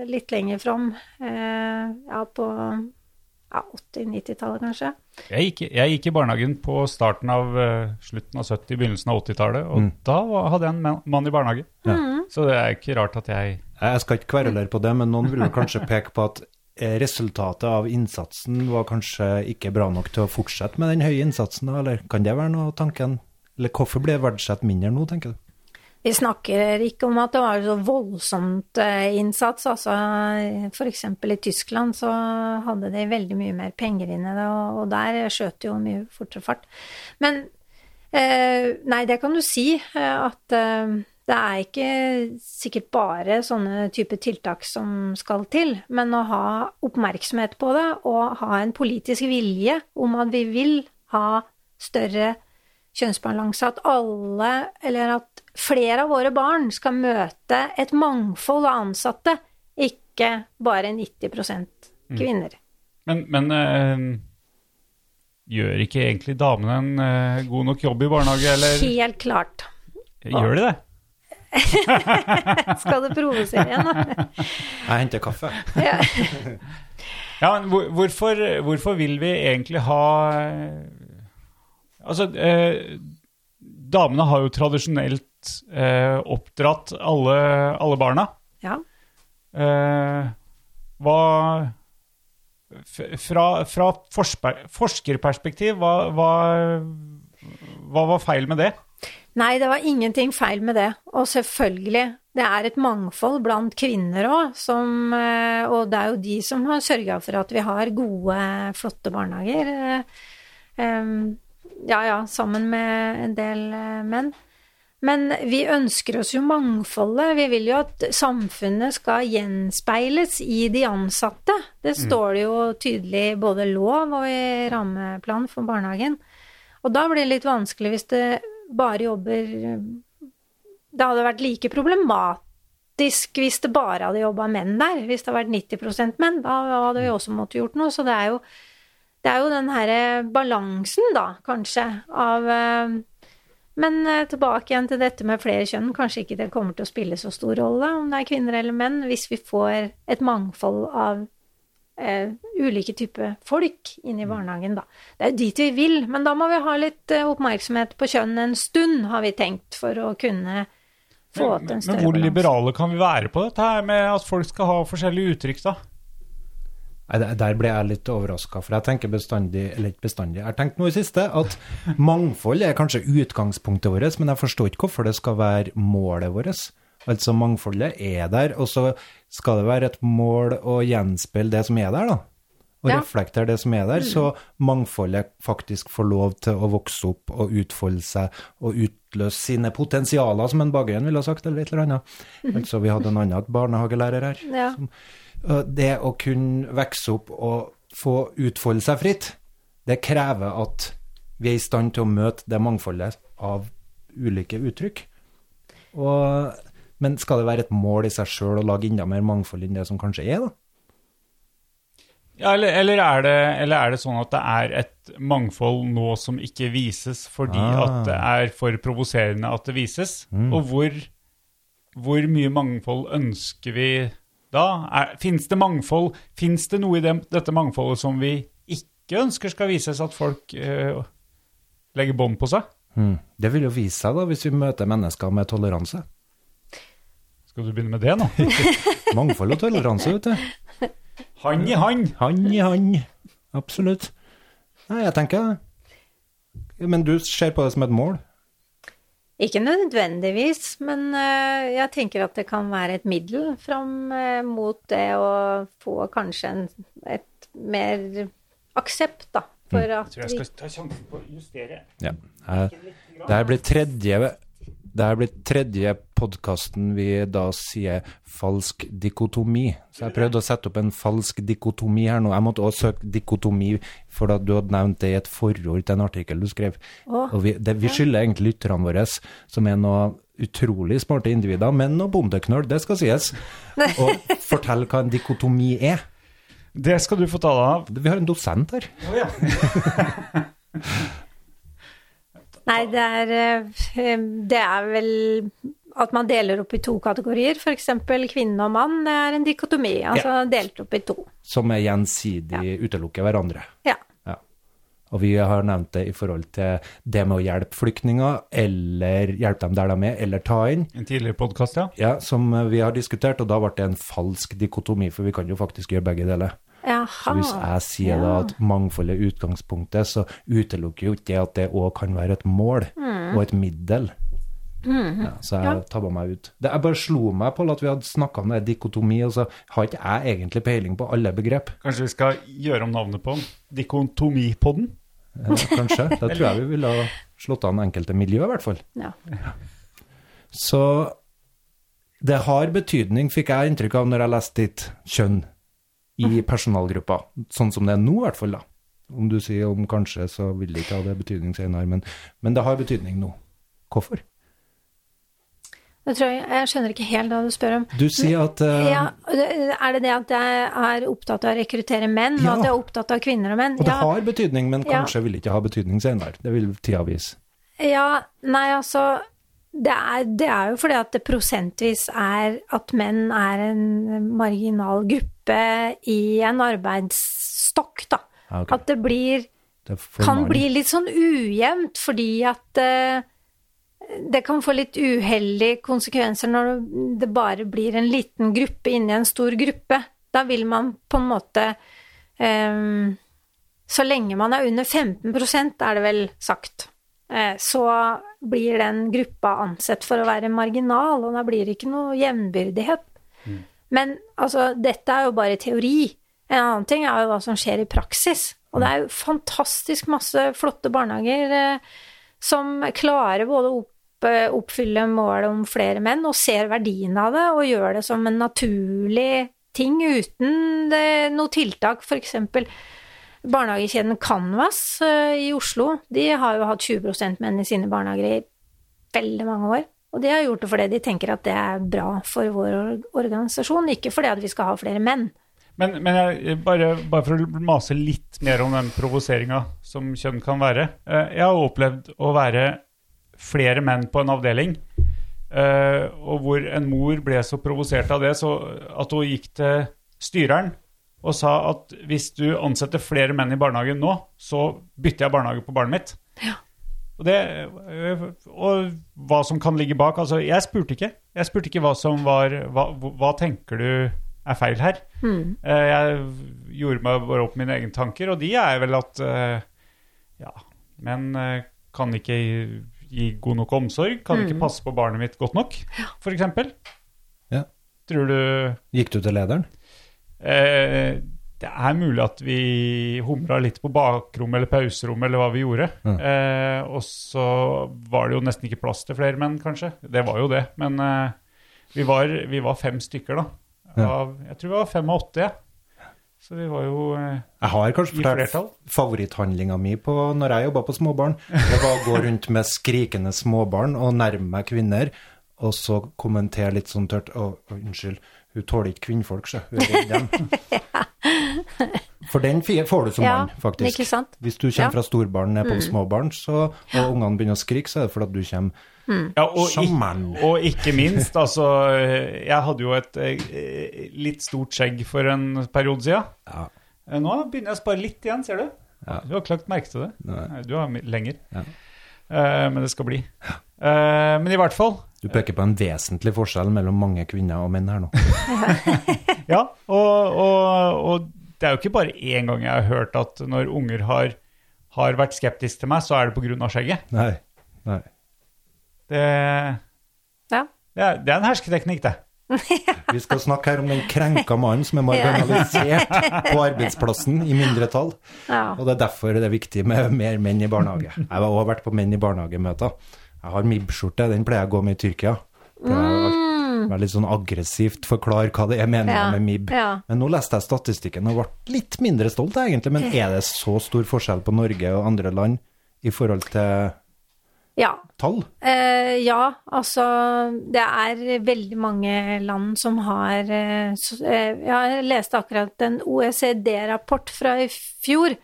litt lenger fram. Eh, ja, på ja, 80-90-tallet kanskje.
Jeg gikk, jeg gikk i barnehagen på starten av uh, slutten av 70-, begynnelsen av 80-tallet, og
Mm.
da var, hadde jeg en man- mann i barnehage.
Ja.
Så det er ikke rart at jeg
Jeg skal ikke kverulere på det, men noen vil kanskje peke på at eh, resultatet av innsatsen var kanskje ikke bra nok til å fortsette med den høye innsatsen, eller kan det være noe av tanken? Eller hvorfor ble verdsatt mindre nå, tenker du?
Vi snakker ikke om at det var så voldsomt eh, innsats. Altså, eksempel i Tyskland så hadde de veldig mye mer penger inn i det, og, der skjøt det jo mye fortere fart. Men eh, nei, det kan du si, eh, at eh, det er ikke sikkert bare sånne type tiltak som skal til, men å ha oppmerksomhet på det og ha en politisk vilje om at vi vil ha større kjønnsbalanse, at alle, eller at flere av våre barn skal møte et mangfold av ansatte, ikke bare 90% kvinner.
Men, men øh, gjør ikke egentlig damene en øh, god nok jobb i barnehage, eller
Helt klart.
gjør de det? [LAUGHS]
Skal du provosere igjen, da?
Jeg henter kaffe.
Ja. [LAUGHS]
Ja, men hvor, hvorfor, hvorfor vil vi egentlig ha eh, Altså, eh, damene har jo tradisjonelt eh, oppdratt alle, alle barna.
ja.
Eh, hva Fra, fra forskerperspektiv, hva, hva, hva var feil med det?
Nei, det var ingenting feil med det. Og selvfølgelig, det er et mangfold blant kvinner òg, og det er jo de som har sørga for at vi har gode, flotte barnehager. Eh, Ja ja, sammen med en del eh, menn. Men vi ønsker oss jo mangfoldet. Vi vil jo at samfunnet skal gjenspeiles i de ansatte. Det står det jo tydelig i både lov og i rammeplan for barnehagen. Og da blir det litt vanskelig hvis det bare jobber Det hadde vært like problematisk hvis det bare hadde jobba menn der. Hvis det hadde vært 90% menn, da hadde vi også måttet gjort noe. Så det er jo, det er jo den herre balansen, da, kanskje, av eh, Men eh, tilbake igjen til dette med flere kjønn. Kanskje ikke det kommer til å spille så stor rolle om det er kvinner eller menn, hvis vi får et mangfold av Uh, ulike typer folk inn i barnehagen, da. Det er jo dit vi vil, men da må vi ha litt uh, oppmerksomhet på kjønn en stund, har vi tenkt, for å kunne få til en
men hvor
balanse.
liberale kan vi være på dette her med at folk skal ha forskjellige uttrykk, da?
Der- ble jeg litt overraska, for jeg tenker bestandig, eller ikke bestandig, jeg har tenkt noe i siste at mangfold er kanskje utgangspunktet vårt, men jeg forstår ikke hvorfor det skal være målet vårt. Altså mangfoldet er der, og så skal det være et mål å gjenspeile det som er der, da. Og
Ja.
reflektere det som er der, så mangfoldet faktisk får lov til å vokse opp og utfolde seg og utløse sine potensialer, som en Bagøyen ville ha sagt, eller et eller annet. Altså, vi hadde en annen barnehagelærer her.
Ja.
Og Det å kunne vokse opp og få utfolde seg fritt, det krever at vi er i stand til å møte det mangfoldet av ulike uttrykk. Og, men skal det være et mål i seg sjøl å lage enda mer mangfold enn det som kanskje er, da?
Ja, eller, eller, er det, eller er det sånn at det er et mangfold nå som ikke vises fordi
Ah.
at det er for provoserende at det vises?
Mm.
Og hvor, hvor mye mangfold ønsker vi da? Fins det mangfold? Fins det noe i det, dette mangfoldet som vi ikke ønsker skal vises, at folk eh, legger bånd på seg?
Mm. Det vil jo vise seg da, hvis vi møter mennesker med toleranse.
Skal du begynne med det nå? [LAUGHS]
Mangfold og toleranse, vet du.
Han i han!
Han i han. Absolutt. Nei, jeg tenker Men du ser på det som et mål?
Ikke nødvendigvis, men eh, jeg tenker at det kan være et middel fram eh, mot det å få kanskje en, et mer aksept, da. For
Jeg tror jeg skal ta sjansen på å justere.
Ja. Her blir tredje det her blir tredje podkasten vi da sier falsk dikotomi. Så jeg prøvde å sette opp en falsk dikotomi her nå. Jeg måtte også søke dikotomi, for da du hadde nevnt det i et forord til en artikkel du skrev.
Åh,
Og vi, det, vi skylder egentlig lytterne våre, som er noe utrolig smarte individer, men noe bondeknøl, det skal sies. Og fortell hva en dikotomi er.
Det skal du få ta deg av.
Vi har en dosent her. [LAUGHS]
Nei, det er, eh, det er vel at man deler opp i to kategorier, f.eks. kvinne og mann. Det er en dikotomi, altså delt opp i to.
Som er gjensidig utelukker hverandre.
Ja.
Ja. Og vi har nevnt det i forhold til det med å hjelpe flyktninger, eller hjelpe dem der de er, eller ta inn.
En tidligere podkast, ja.
Ja, som vi har diskutert, og da ble det en falsk dikotomi, for vi kan jo faktisk gjøre begge deler. Så hvis jeg sier da at mangfold er utgangspunktet, så utelukker jo ikke det at det òg kan være et mål og et middel. Ja, så jeg
Mm. Ja.
tabba meg ut. Det, jeg bare slo meg på at vi hadde snakka om det dikotomi, og så har ikke jeg egentlig peiling på alle begrep.
Kanskje vi skal gjøre om navnet på den? Dikotomipodden?
Ja, Kanskje. [LAUGHS] Da tror jeg vi ville ha slått an enkelte miljø, i hvert fall.
Ja.
Så det har betydning, fikk jeg inntrykk av når jeg leste ditt kjønn i personalgruppa. Sånn som det er nå, i hvert fall. da. Om du sier om kanskje, så vil det ikke ha det betydning senere, men, men det har betydning nå. Hvorfor?
Jeg, jeg skjønner ikke helt hva du spør om.
Du sier at uh,
Ja, er det det at jeg er opptatt av å rekruttere menn,
Ja.
og at jeg er opptatt av kvinner og menn?
Og det
Ja,
har betydning, men kanskje vil ikke ha betydning senere. Det vil tida vise.
ja nei, altså det er, det er jo fordi at det prosentvis er at menn er en marginal gruppe i en arbeidsstokk, da.
Okay.
At det blir
Det
kan
mange.
bli litt sånn ujevnt, fordi at uh, det kan få litt uheldige konsekvenser når det bare blir en liten gruppe inni en stor gruppe. Da vil man på en måte um, Så lenge man er under 15% er det vel sagt, eh, så blir den gruppa ansett for å være marginal, og da blir det ikke noe jevnbyrdighet. Men altså, dette er jo bare teori. En annen ting er jo hva som skjer i praksis. Og det er jo fantastisk masse flotte barnehager eh, som klarer både å opp, eh, oppfylle målet om flere menn, og ser verdien av det, og gjør det som en naturlig ting uten det, noe tiltak. Eksempel barnehagekjeden Canvas eh, i Oslo, de har jo hatt 20% menn i sine barnehager i veldig mange år. Og de har gjort det fordi de tenker at det er bra for vår organisasjon, ikke fordi at vi skal ha flere menn.
Men, men jeg, bare, bare for å mase litt mer om den provoseringa som kjønn kan være. Eh, Jeg har opplevd å være flere menn på en avdeling, eh, og hvor en mor ble så provosert av det så at hun gikk til styreren og sa at hvis du ansetter flere menn i barnehagen nå, så bytter jeg barnehage på barnet mitt. Og, det, og hva som kan ligge bak. Altså, jeg spurte ikke. Jeg spurte ikke hva som var Hva, hva tenker du er feil her? Mm. Jeg gjorde meg bare opp mine egne tanker, og de er vel at eh, Ja, menn eh, kan ikke gi, gi god nok omsorg. Kan ikke passe på barnet mitt godt nok, f.eks.
Ja.
Tror du
Gikk du til lederen?
Eh, det er mulig at vi humra litt på bakrom eller pauserommet eller hva vi gjorde. Eh, og så var det jo nesten ikke plass til flere menn, kanskje. Det var jo det. Men eh, vi, var, vi var fem stykker, da. Av, jeg tror vi var fem av åtte, ja. Så vi var jo eh,
Jeg har kanskje fortalt favoritthandlinga mi på når jeg jobba på småbarn. Det var å gå rundt med skrikende småbarn og nærme meg kvinner, og så kommentere litt sånn tørt Å, unnskyld, hun tåler ikke kvinnfolk, sjø. Hun er redd dem. [LAUGHS] [LAUGHS] For den får du som
Ja,
mann, faktisk.
ikke sant?
Hvis du kommer
Ja. Mm.
fra storbarn ned på småbarn, så, og ungene begynner å skrike, så er det fordi at du kommer
ja, og,
Som
ikk-
mann.
og ikke minst, altså Jeg hadde jo et eh, litt stort skjegg for en periode siden.
Ja.
Eh, Nå begynner jeg å spare litt igjen, ser du.
Ja.
Du har ikke lagt merke til det.
Nei,
Du har lenger.
Ja.
Uh, men det skal bli. Uh, men i hvert fall.
Du peker på en vesentlig forskjell mellom mange kvinner og menn her nå. [LAUGHS]
Ja, og, og, og det er jo ikke bare én gang jeg har hørt at når unger har, har vært skeptiske til meg, så er det pga. skjegget.
Nei. Nei.
Det,
Ja.
det, er, det er en hersketeknikk, det. [LAUGHS]
Vi skal snakke her om den krenka mannen som er marginalisert på arbeidsplassen i mindretall.
Ja.
Og det er derfor det er viktig med mer menn i barnehage. Jeg har også vært på menn i barnehagemøter. Jeg har MIB-skjorte, den pleier jeg å gå med i Tyrkia. Pleier jeg å Være litt sånn aggressivt forklare hva det er meningen
Ja,
med MIB.
ja.
Men nå leste jeg statistikken og ble litt mindre stolt, egentlig. Men er det så stor forskjell på Norge og andre land i forhold til
ja.
tall?
Eh, ja, altså det er veldig mange land som har eh, eh, Jeg leste akkurat en OECD-rapport fra i fjor,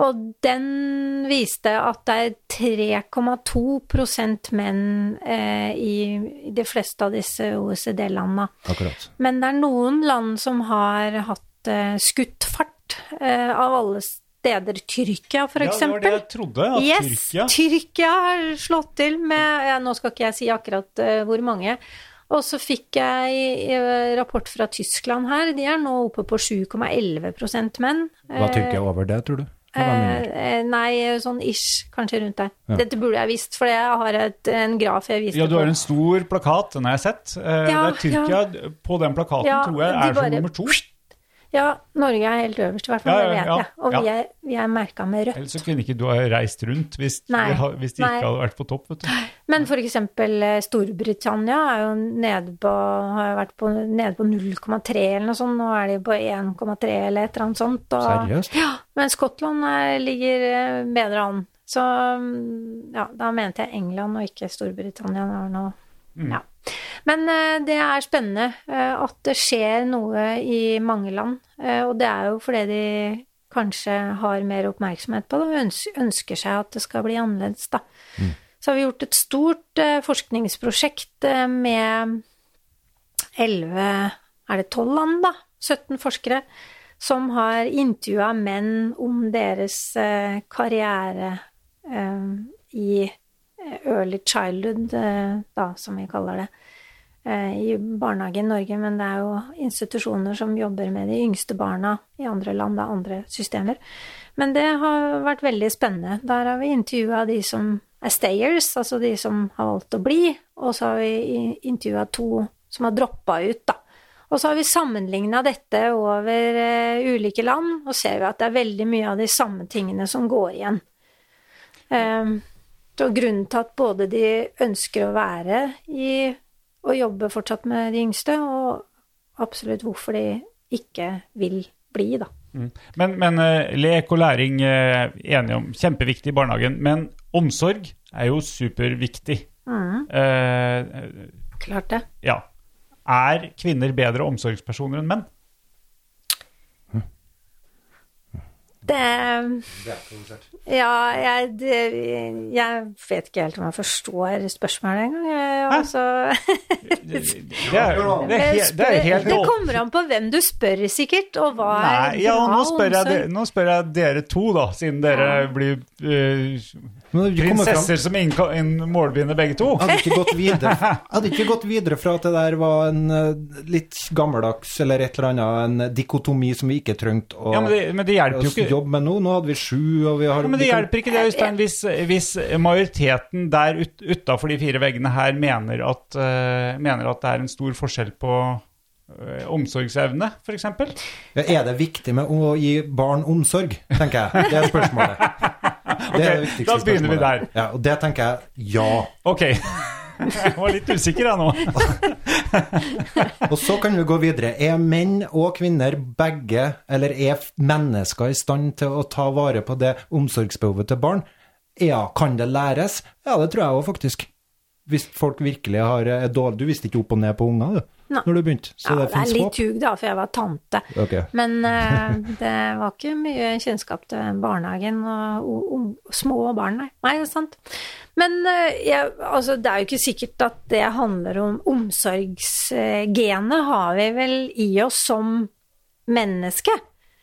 og den viste at det er 3,2 menn eh, i, de fleste av disse OECD-landene. Men det er noen land som har hatt eh, skutt fart, eh, av alle steder. Tyrkia, for
Ja, det var det jeg trodde. At
Yes,
Tyrkia
Tyrkia har slått til med ja, Nå skal ikke jeg si akkurat eh, hvor mange. Og så fikk jeg eh, rapport fra Tyskland her. De er nå oppe på 7,11% menn.
Var Tyrkia over det, tror du?
Eh, eh, nei, sånn ish, kanskje rundt der.
Ja.
Dette burde jeg visst, for jeg har et, en graf jeg viste
Ja, du har en stor plakat, den har jeg sett. Eh,
Ja,
det er Tyrkia på den plakaten,
Ja,
tror jeg,
er
er som nummer to.
Ja, Norge er helt øverst, i hvert fall.
Ja,
det vet
ja,
jeg. Og vi
ja.
er, vi er merka med rødt.
Ellers så kunne ikke du ha reist rundt hvis,
Nei,
det hvis det ikke hadde vært på topp. vet du.
Men eksempel eh, Storbritannia er jo nede på, har vært på, nede på 0,3 eller noe sånt. Nå er de på 1,3 eller et eller annet sånt. Og,
Seriøst?
Ja, men Skottland er, ligger eh, bedre an. Så mm, ja, da mente jeg England og ikke Storbritannia. Var noe, ja. Men eh, det er spennende eh, at det skjer noe i mange land. eh, og det er jo fordi de kanskje har mer oppmerksomhet på det og ønsker seg at det skal bli annerledes, da. Så har vi gjort et stort forskningsprosjekt med 11 Er det 12 land, da? 17 forskere som har intervjua menn om deres karriere i early childhood, eh, da, som vi kaller det, eh, i barnehage i Norge. Men det er jo institusjoner som jobber med de yngste barna i andre land, det er andre systemer. Men det har vært veldig spennende. Der har vi intervjua de som er stayers, altså de som har valgt å bli, og så har vi intervjua to som har droppa ut, da. Og så har vi sammenligna dette over eh, ulike land, og ser vi at det er veldig mye av de samme tingene som går igjen. Um, så grunnen til at både de ønsker å være i og jobbe fortsatt med de yngste, og absolutt hvorfor de ikke vil bli, da.
Men, men eh, lek og læring, er enige om, kjempeviktig i barnehagen. Men omsorg er jo superviktig Eh,
Klart det.
ja. Er kvinner bedre omsorgspersoner enn menn?
Det Ja, jeg, det, jeg vet ikke helt om jeg forstår spørsmålet engang. Altså,
Det, det, er, det, er, er
kommer an på hvem du spør, sikkert, og hva er
Nei, ja,
bra
nå spør, jeg, nå spør jeg dere to, da, siden dere blir eh, Prinsesser som målbinder begge to.
Jeg hadde ikke gått videre [LAUGHS] hadde ikke gått videre fra at det der var en eh, litt gammeldags eller et eller annet, en dikotomi som vi ikke trengte å
Ja, men det, men det ikke
jobbe med nå. Nå hadde vi sju, og vi har
Ja, men det hjelper ikke det, Øystein, hvis, hvis majoriteten der ut, utafor de fire veggene her mener at, uh, mener at det er en stor forskjell på eh, omsorgsevne, f.eks.
Ja, Er det viktig med å gi barn omsorg, tenker jeg. Det er spørsmålet. [LAUGHS]
Ok, da begynner vi der.
Ja, og det tenker jeg ja.
Ok. [LAUGHS] Jeg var litt usikker, jeg nå. [LAUGHS]
Og så kan vi gå videre. Er menn og kvinner begge, eller er mennesker i stand til å ta vare på det omsorgsbehovet til barn? Ja, kan det læres? Ja, det tror jeg òg, faktisk. Hvis folk virkelig har dårlig Du visste ikke opp og ned på unger, du,
Nei.
når du begynte. Så
Ja,
det
det er litt
håp.
da, for jeg var tante.
Okay.
Men uh, det var ikke mye kjennskap til barnehagen og og, og små barn, nei. Nei, det er sant. Men uh, jeg, altså, det er jo ikke sikkert at det handler om omsorgsgenet har vi vel i oss som menneske.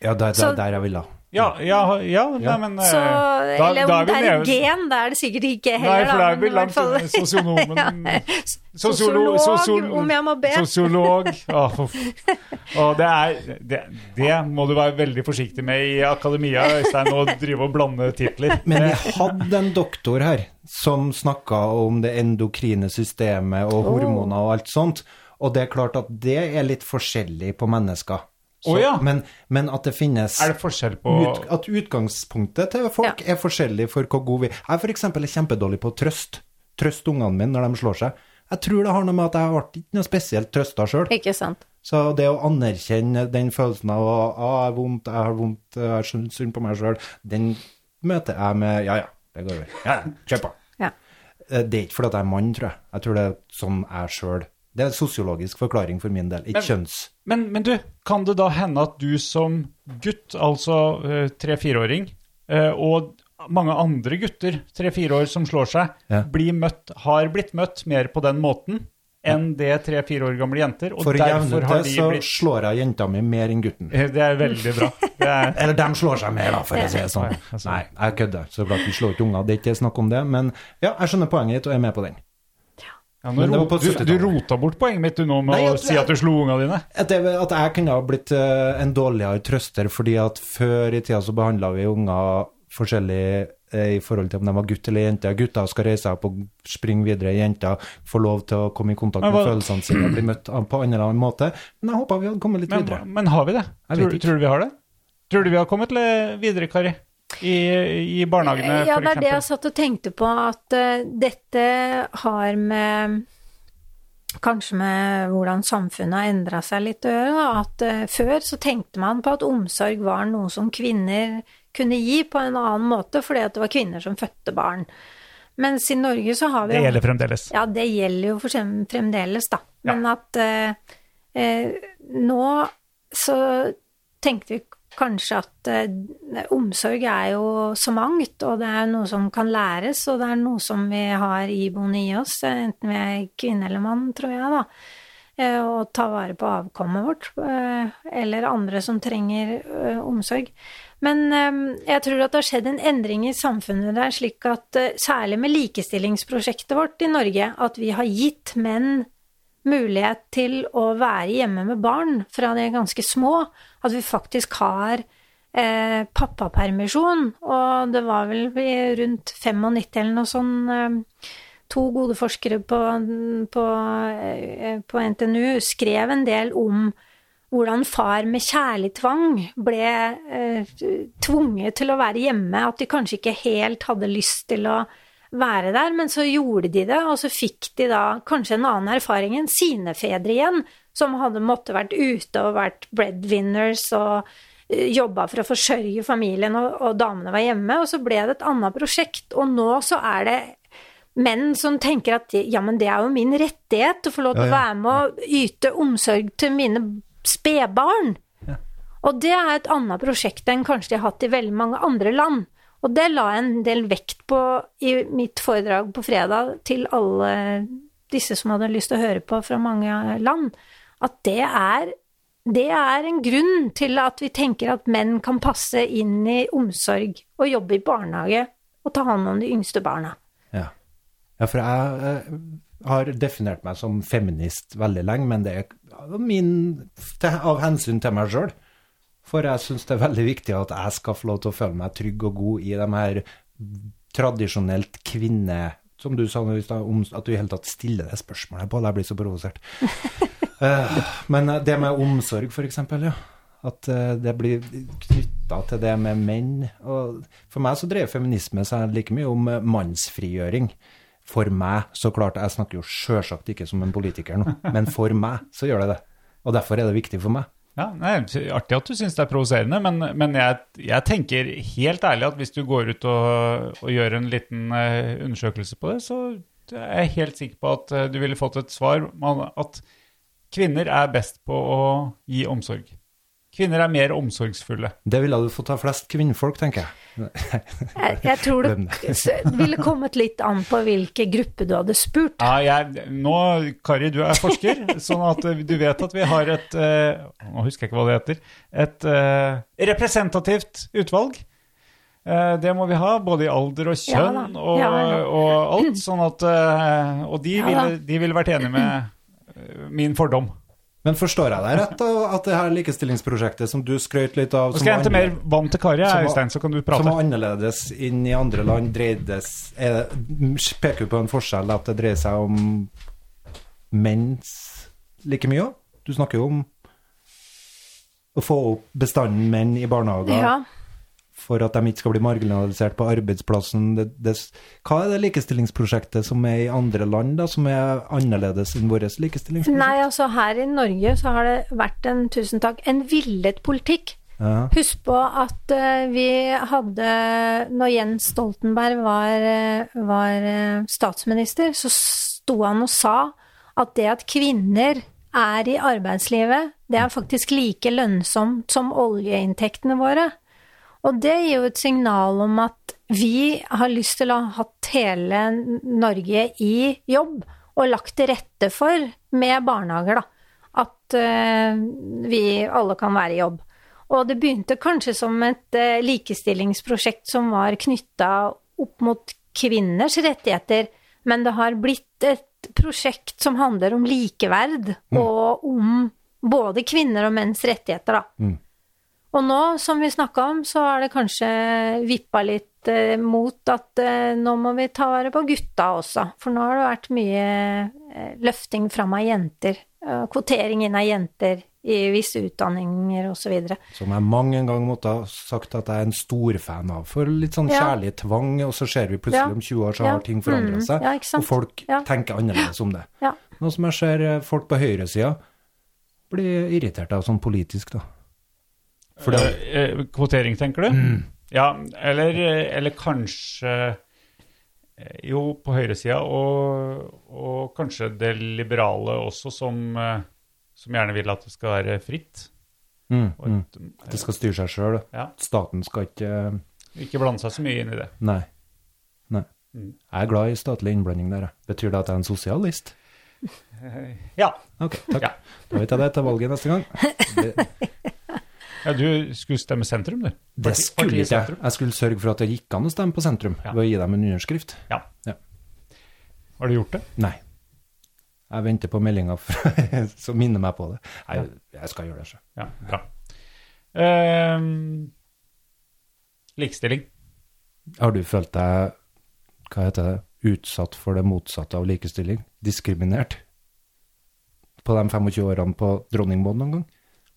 Ja, der, der, der jeg ville.
Ja, ja, ja nei, men eh,
Så,
da,
eller
da
om
er
det er
nede-
gen, da er det sikkert ikke heller, Nei,
for
da,
er vi langt unna sosionomen. [LAUGHS]
Ja,
Sosiolo-
Sosiolog, om jeg må be.
Sosiolog. Å, for det, er, det, det må du være veldig forsiktig med i akademia, Øystein, å drive og blande titler.
Men vi hadde en doktor her som snakka om det endokrine systemet og hormoner og alt sånt, og det er klart at det er litt forskjellig på mennesker. Så,
oh, ja.
men, men at det finnes
Er det forskjell på
ut, At utgangspunktet til folk er forskjellig for hvor god vi Jeg er f.eks. kjempedårlig på å trøst. Trøste ungene mine når de slår seg. Jeg tror det har noe med at jeg ble ikke noe spesielt trøsta sjøl. Så det å anerkjenne den følelsen av å ah, jeg har vondt, jeg har vondt, jeg syns synd på meg sjøl, den møter jeg med ja ja, det går over. Ja, ja, kjør på.
Ja.
Eh, Det er ikke fordi at jeg er mann, tror jeg. Jeg tror det er sånn jeg sjøl Det er en sosiologisk forklaring for min del, ikke
Men-
kjønns...
Men, men du, kan det da hende at du som gutt, altså eh, tre-fireåring, eh, og mange andre gutter, tre-fire år som slår seg,
Ja.
blir møtt, har blitt møtt mer på den måten enn det tre-fire år gamle jenter, og
For å jevne
ut
så
blitt
slår jeg jenta mi mer enn gutten.
Eh, Det er veldig bra. Det er, [LAUGHS]
Eller de slår seg mer, da, for å si det sånn. Nei, jeg kødder. Så klart vi slår ikke unger, det er ikke snakk om det. Men ja, jeg skjønner poenget ditt og er med på den.
Ja,
Men det var på
du,
70-tallet.
du rota bort poenget mitt du nå med
Nei,
å si at du slo unga dine.
At, jeg, at jeg kunne ha blitt eh, en dårligere trøster, fordi at før i tida så behandla vi unger forskjellig eh, i forhold til om de var gutt eller jente. Gutter skal reise seg opp og springe videre, jenter får lov til å komme i kontakt med
var...
følelsene sine og bli møtt på en eller annen måte. Men jeg håpa vi hadde kommet litt
Men,
videre.
men har vi det? Tror, tror du vi har det? Tror du vi har kommet videre, Kari? I, i barnehagene,
Ja, det er det jeg satt og tenkte på, at uh, dette har med Kanskje med hvordan samfunnet har endra seg litt å gjøre. At uh, før så tenkte man på at omsorg var noe som kvinner kunne gi på en annen måte, fordi at det var kvinner som fødte barn. Mens i Norge så har vi
Det gjelder fremdeles.
Ja, det gjelder jo fremdeles, da. Men at uh, nå så tenkte vi kanskje at eh, omsorg er jo så mangt, og det er noe som kan læres, og det er noe som vi har iboende i oss, eh, enten vi er kvinne eller mann, tror jeg, da. Eh, Å ta vare på avkommet vårt, eh, eller andre som trenger eh, omsorg. Men jeg tror at det har skjedd en endring i samfunnet der, slik at særlig med likestillingsprosjektet vårt i Norge, at vi har gitt menn mulighet til å være hjemme med barn fra de er ganske små. At vi faktisk har eh, pappapermisjon. Og det var vel rundt 95 eller noe sånn eh, To gode forskere på, på, eh, på NTNU skrev en del om hvordan far med kjærlig tvang ble eh, tvunget til å være hjemme, at de kanskje ikke helt hadde lyst til å være der, men så gjorde de det, og så fikk de da kanskje en annen erfaring enn sine fedre igjen, som hadde måttet vært ute og vært breadwinners og jobba for å forsørge familien, og, og damene var hjemme, og så ble det et annet prosjekt, og nå så er det menn som tenker at ja, men det er jo min rettighet å få lov til
Ja,
å være med å yte omsorg til mine spedbarn. Og det er et annet prosjekt enn kanskje de har hatt i veldig mange andre land. Og det la jeg en del vekt på i mitt foredrag på fredag til alle disse som hadde lyst til å høre på fra mange land, at det er, det er en grunn til at vi tenker at menn kan passe inn i omsorg og jobbe i barnehage og ta hånd om de yngste barna.
Ja. ja, for jeg eh, har definert meg som feminist veldig lenge, men det er min, av hensyn til meg sjøl. For jeg syns det er veldig viktig at jeg skal få lov til å føle meg trygg og god i de her tradisjonelt kvinne... Som du sa i stad, om at du i hele tatt stiller det spørsmålet på, jeg blir så provosert. [LAUGHS] Eh, men det med omsorg, eksempel, ja. At eh, det blir knytta til det med menn. Og for meg så dreier feminisme seg like mye om eh, mannsfrigjøring. For meg, så klart, jeg snakker jo sjølsagt ikke som en politiker nå, [LAUGHS] men for meg så gjør det det. Og derfor er det viktig for meg.
Ja, nei, Artig at du syns det er provoserende, men, men jeg, jeg tenker helt ærlig at hvis du går ut og, og gjør en liten eh, undersøkelse på det, så er jeg helt sikker på at eh, du ville fått et svar om at kvinner er best på å gi omsorg. Kvinner er mer omsorgsfulle.
Det ville du fått av flest kvinnfolk, tenker jeg.
Jeg, jeg tror det ville kommet litt an på hvilke gruppe du hadde spurt.
Ja, jeg, nå, Kari, du er forsker, [LAUGHS] sånn at eh, du vet at vi har et eh, Nå husker jeg ikke hva det heter. Et uh, representativt utvalg. Uh, det må vi ha, både i alder og kjønn
ja,
og,
Ja,
og alt. Sånn at, uh, og de
Ja
ville, de ville vært enig med min fordom.
Men forstår jeg deg rett, da, at det her likestillingsprosjektet som du skrøt litt av
Nå skal jeg hente mer vann til Kari, Øystein, så kan du
som
prate.
var annerledes inn i andre land, dreides det, Peker du på en forskjell at det dreier seg om menns like mye òg? Du snakker jo om å få opp bestanden menn i barnehager
Ja.
For at de ikke skal bli marginalisert på arbeidsplassen. Det, det, hva er det likestillingsprosjektet som er i andre land, da, som er annerledes enn vårt likestillingsprosjekt?
Nei, altså her i Norge så har det vært en, tusen takk, en villet politikk.
Ja.
Husk på at uh, vi hadde Når Jens Stoltenberg var, eh, var eh, statsminister, så sto han og sa at det at kvinner er i arbeidslivet, det er faktisk like lønnsomt som oljeinntektene våre. Og det gir jo et signal om at vi har lyst til å ha hatt hele Norge i jobb, og lagt til rette for, med barnehager, da, at eh, vi alle kan være i jobb. Og det begynte kanskje som et eh, likestillingsprosjekt som var knytta opp mot kvinners rettigheter, men det har blitt et prosjekt som handler om likeverd, og om både kvinner og menns rettigheter, da. Og nå, som vi snakka om, så har det kanskje vippa litt eh, mot at eh, nå må vi ta vare på gutta også. For nå har det vært mye eh, løfting fram av jenter. kvotering inn av jenter i visse utdanninger osv.
Som jeg mange ganger måtte ha sagt at jeg er en storfan av. For litt sånn
Ja.
kjærlig tvang, og så ser vi plutselig
Ja.
om 20 år så
Ja.
har ting forandra
Mm.
seg,
sant?
og folk tenker annerledes om det. Nå som jeg ser eh, folk på høyresida blir irritert av sånn politisk, da. Det,
Eh, eh, kvotering, tenker du?
Mm.
Ja, eller, eller kanskje eh, Jo, på høyresida, og, og kanskje det liberale også, som, eh, som gjerne vil at det skal være fritt.
mm, mm. det skal styre seg sjøl.
Ja.
Staten skal ikke eh,
Ikke blande seg så mye inn i det.
Nei. Nei.
Mm.
Jeg er glad i statlig innblanding der. Betyr det at jeg er en sosialist? [LAUGHS]
Ja.
Ok, takk.
Ja.
Da vet jeg det til valget neste gang. Det, [LAUGHS]
ja, du skulle stemme sentrum, du.
det skulle ikke jeg. Jeg skulle sørge for at det gikk an å stemme på sentrum
Ja.
ved å gi dem en underskrift.
Ja.
Ja.
Har du gjort det?
Nei. Jeg venter på meldinga [LAUGHS] som minner meg på det. Nei, jeg skal gjøre det sjøl.
Ja, bra. Uh, likestilling.
Har du følt deg hva heter det, utsatt for det motsatte av likestilling? Diskriminert? På de 25 årene på Dronningmoen noen gang?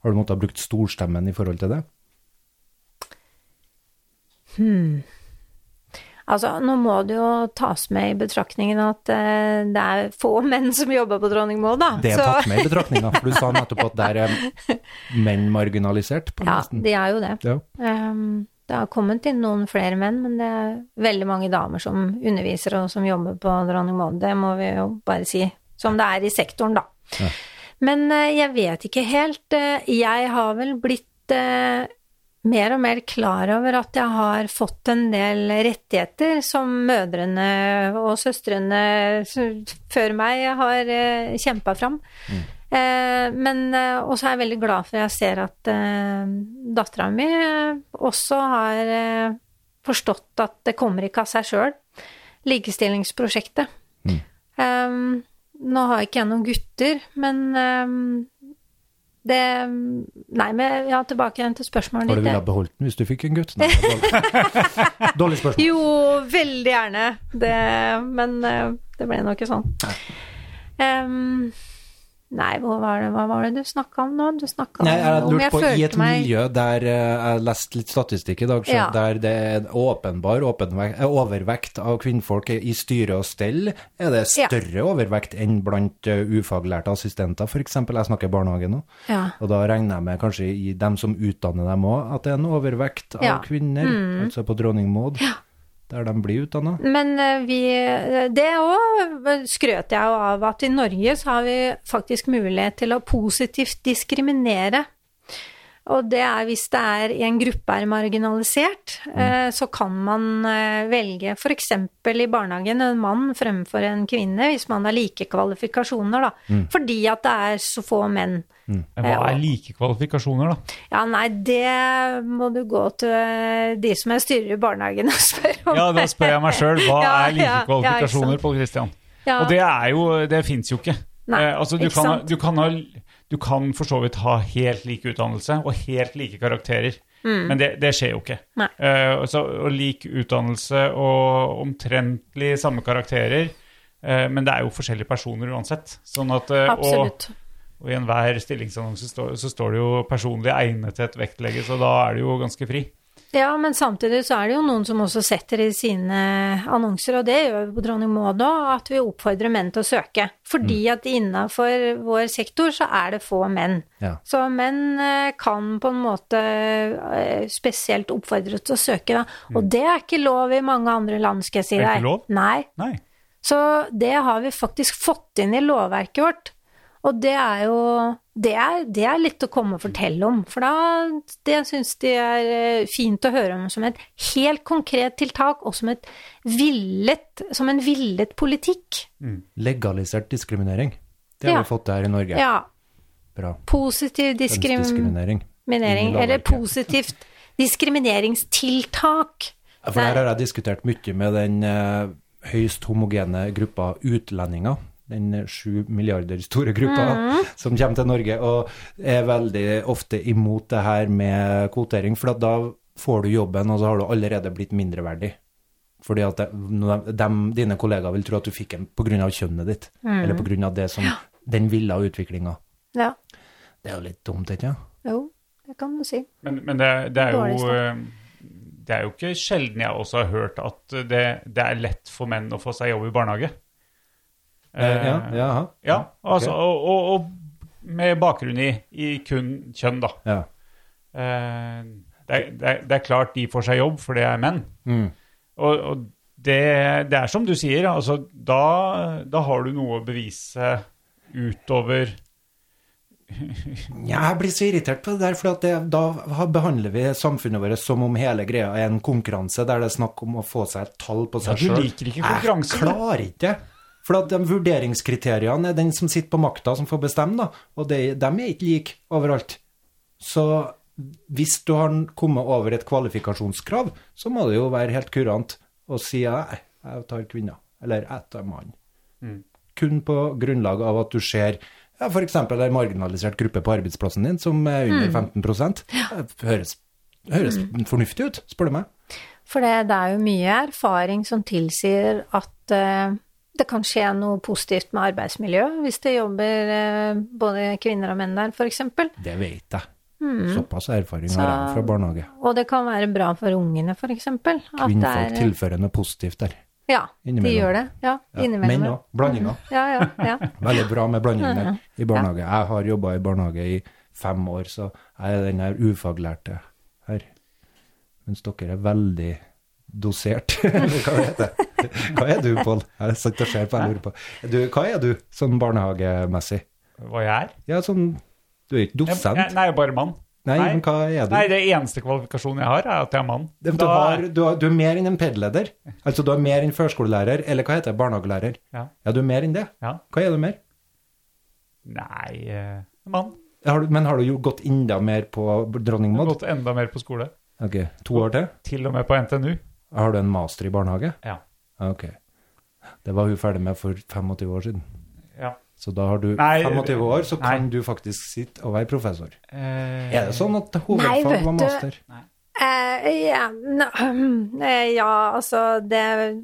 Har du måttet ha brukt storstemmen i forhold til det?
Altså, nå må det jo tas med i betraktningen at uh, det er få [LAUGHS] menn som jobber på Dronningmoen, da.
Det er
Så-
tatt med i betraktninga, for du sa nettopp at der er [LAUGHS] menn marginalisert. på
Ja,
nesten.
de er jo det.
Ja.
Um, Det har kommet inn noen flere menn, men det er veldig mange damer som underviser og som jobber på Dronning Maud. Det må vi jo bare si. Som det er i sektoren, da. Men eh, jeg vet ikke helt. Eh, Jeg har vel blitt eh, mer og mer klar over at jeg har fått en del rettigheter som mødrene og søstrene før meg har kjempa fram. Mm. men også er jeg veldig glad for jeg ser at dattera mi også har forstått at det kommer ikke av seg sjøl. Likestillingsprosjektet. Eh, nå har ikke jeg noen gutter, men eh, det Nei, men ja, tilbake igjen til spørsmålet
Har du
ditt.
villet beholdt den hvis du fikk en gutt? [LAUGHS] Nei, dårlig. dårlig spørsmål.
Jo, veldig gjerne. Det, men eh, det ble nå ikke sånn. Em, nei, hva var, det, hva var det du snakka om nå? Du snakka
Nei, jeg
om
lurte på, I et
meg
miljø der eh, jeg leste litt statistikk i dag, så
Ja.
der det er åpenbar åpenvek- eh, overvekt av kvinnfolk i styre og stell, er det
Ja.
større overvekt enn blant eh, ufaglærte assistenter, f.eks. Jeg snakker barnehage nå.
Ja.
Og da regner jeg med kanskje i dem som utdanner dem òg, at det er en overvekt av
Ja. Mm.
kvinner, altså på Dronning Maud, der de blir utdanna.
Men eh, vi Det òg skrøt jeg jo av at i Norge så har vi faktisk mulighet til å positivt diskriminere. Og det er hvis det er en gruppe er marginalisert, mm. så kan man eh, velge f.eks. i barnehagen en mann fremfor en kvinne, hvis man har like kvalifikasjoner, da. Fordi at det er så få menn.
Mm. Hva er like kvalifikasjoner, da?
Ja, nei, det må du gå til eh, de som jeg styrer i barnehagen og [LAUGHS] spørre om.
Ja, da spør jeg meg sjøl. Hva [LAUGHS]
Ja,
er like kvalifikasjoner,
ja.
Pål Kristian?
Ja.
Og det er jo Det fins jo ikke.
Nei,
eh, altså, du,
ikke
kan, ha-
sant?
du, kan ha, du kan for så vidt ha helt lik utdannelse og helt like karakterer, men det, det skjer jo ikke. Uh, altså, og lik utdannelse og omtrentlig samme karakterer, Uh, men det er jo forskjellige personer uansett. Sånn at, uh,
Absolutt.
og i enhver stillingsannonse står, så står det jo 'personlig egnethet vektlegges', så da er du jo ganske fri.
Ja, men samtidig så er det jo noen som også setter i sine annonser, og det gjør vi på Dronning Maud òg, at vi oppfordrer menn til å søke. Fordi
Mm.
at innafor vår sektor så er det få menn.
Ja.
Så menn eh, kan på en måte eh, spesielt oppfordres til å søke, da. Og det er ikke lov i mange andre land, skal jeg si
deg. Det
er
ikke lov?
Nei.
Nei.
Så det har vi faktisk fått inn i lovverket vårt. Og det er jo det er, det er litt å komme og fortelle om. For da det syns de er eh, fint å høre om som et helt konkret tiltak, og som, et villet, som en villet politikk.
Legalisert diskriminering. Det har
Ja.
vi fått her i Norge.
Ja.
Bra.
Positiv diskriminering,
Diskriminering.
eller positivt diskrimineringstiltak.
For der har jeg diskutert mye med den eh, høyst homogene gruppa utlendinger. Den sju milliarder store gruppa
mm.
som kommer til Norge, og er veldig ofte imot det her med kvotering. For at da får du jobben, og så har du allerede blitt mindreverdig. Fordi at de, de, dine kollegaer vil tro at du fikk den pga. kjønnet ditt,
mm.
eller pga. det som den ville utviklinga.
Ja.
Det er jo litt dumt, ikke sant?
Jo, det kan du si.
Men, men det, det er jo eh, Det er jo ikke sjelden jeg også har hørt at det, det er lett for menn å få seg jobb i barnehage.
Eh, ja, jaha.
Ja, altså,
okay.
og, og, og med bakgrunn i, i kun kjønn, da.
Ja.
Eh, det, er, det, er, det er klart de får seg jobb, for det er menn.
Mm.
Og, og det, det er som du sier, altså, da, da har du noe å bevise utover
jeg blir så irritert på det der, for da behandler vi samfunnet vårt som om hele greia er en konkurranse der det er snakk om å få seg et tall på
Ja,
seg
du liker ikke konkurranse,
Jeg klarer ikke det. For at de vurderingskriteriene er den som sitter på makta, som får bestemme, da. Og de, de er ikke like overalt. Så hvis du har kommet over et kvalifikasjonskrav, så må det jo være helt kurant å si nei, jeg tar kvinner. Eller jeg tar mann. Kun på grunnlag av at du ser ja, f.eks. en marginalisert gruppe på arbeidsplassen din som er under 15 Det høres, høres fornuftig ut, spør du meg.
For det, det er jo mye erfaring som tilsier at eh, det kan skje noe positivt med arbeidsmiljøet hvis det jobber eh, både kvinner og menn der, f.eks.
Det vet jeg. Såpass erfaring
Så-
har jeg fra barnehage.
Og det kan være bra for ungene, f.eks.
Kvinnfolk tilfører noe positivt der.
Ja, de gjør det. Ja,
Ja,
innimellom.
menn òg. Blandinger.
Ja, ja, ja. [LAUGHS]
Veldig bra med blandinger i barnehage. Jeg har jobba i barnehage i fem år, så jeg er den her ufaglærte her. mens dere er veldig dosert. [LAUGHS] Hva? Hva er du, Pål? Jeg sitter og ser på, jeg lurer på. Du, hva er du, sånn barnehagemessig?
Hva jeg er?
Ja, sånn Du er ikke
Jeg,
dosent?
jeg, nei, bare mann.
Nei, men hva er du?
Nei, det eneste kvalifikasjonen jeg har, er at jeg er mann.
Du,
Da-
har, du, har, du er mer enn en PED-leder. Altså, du er mer enn førskolelærer, eller hva heter det, barnehagelærer.
Ja.
Ja, du er mer enn det.
Ja.
Hva er du mer?
Nei, eh, mann.
Har du, men har du jo gått enda mer på Dronning
Jeg har
Maud?
gått enda mer på skole.
Ok, to år til?
Til og med på NTNU.
Har du en master i barnehage?
Ja.
Ok. Det var hun ferdig med for 25 år siden.
ja.
Så da har du
Nei,
25 år, så kan du faktisk sitte og være professor.
Eh,
Er det sånn at hovedfag var master?
Eh, ja, n- [CLEARS THROAT] eh, ja, altså det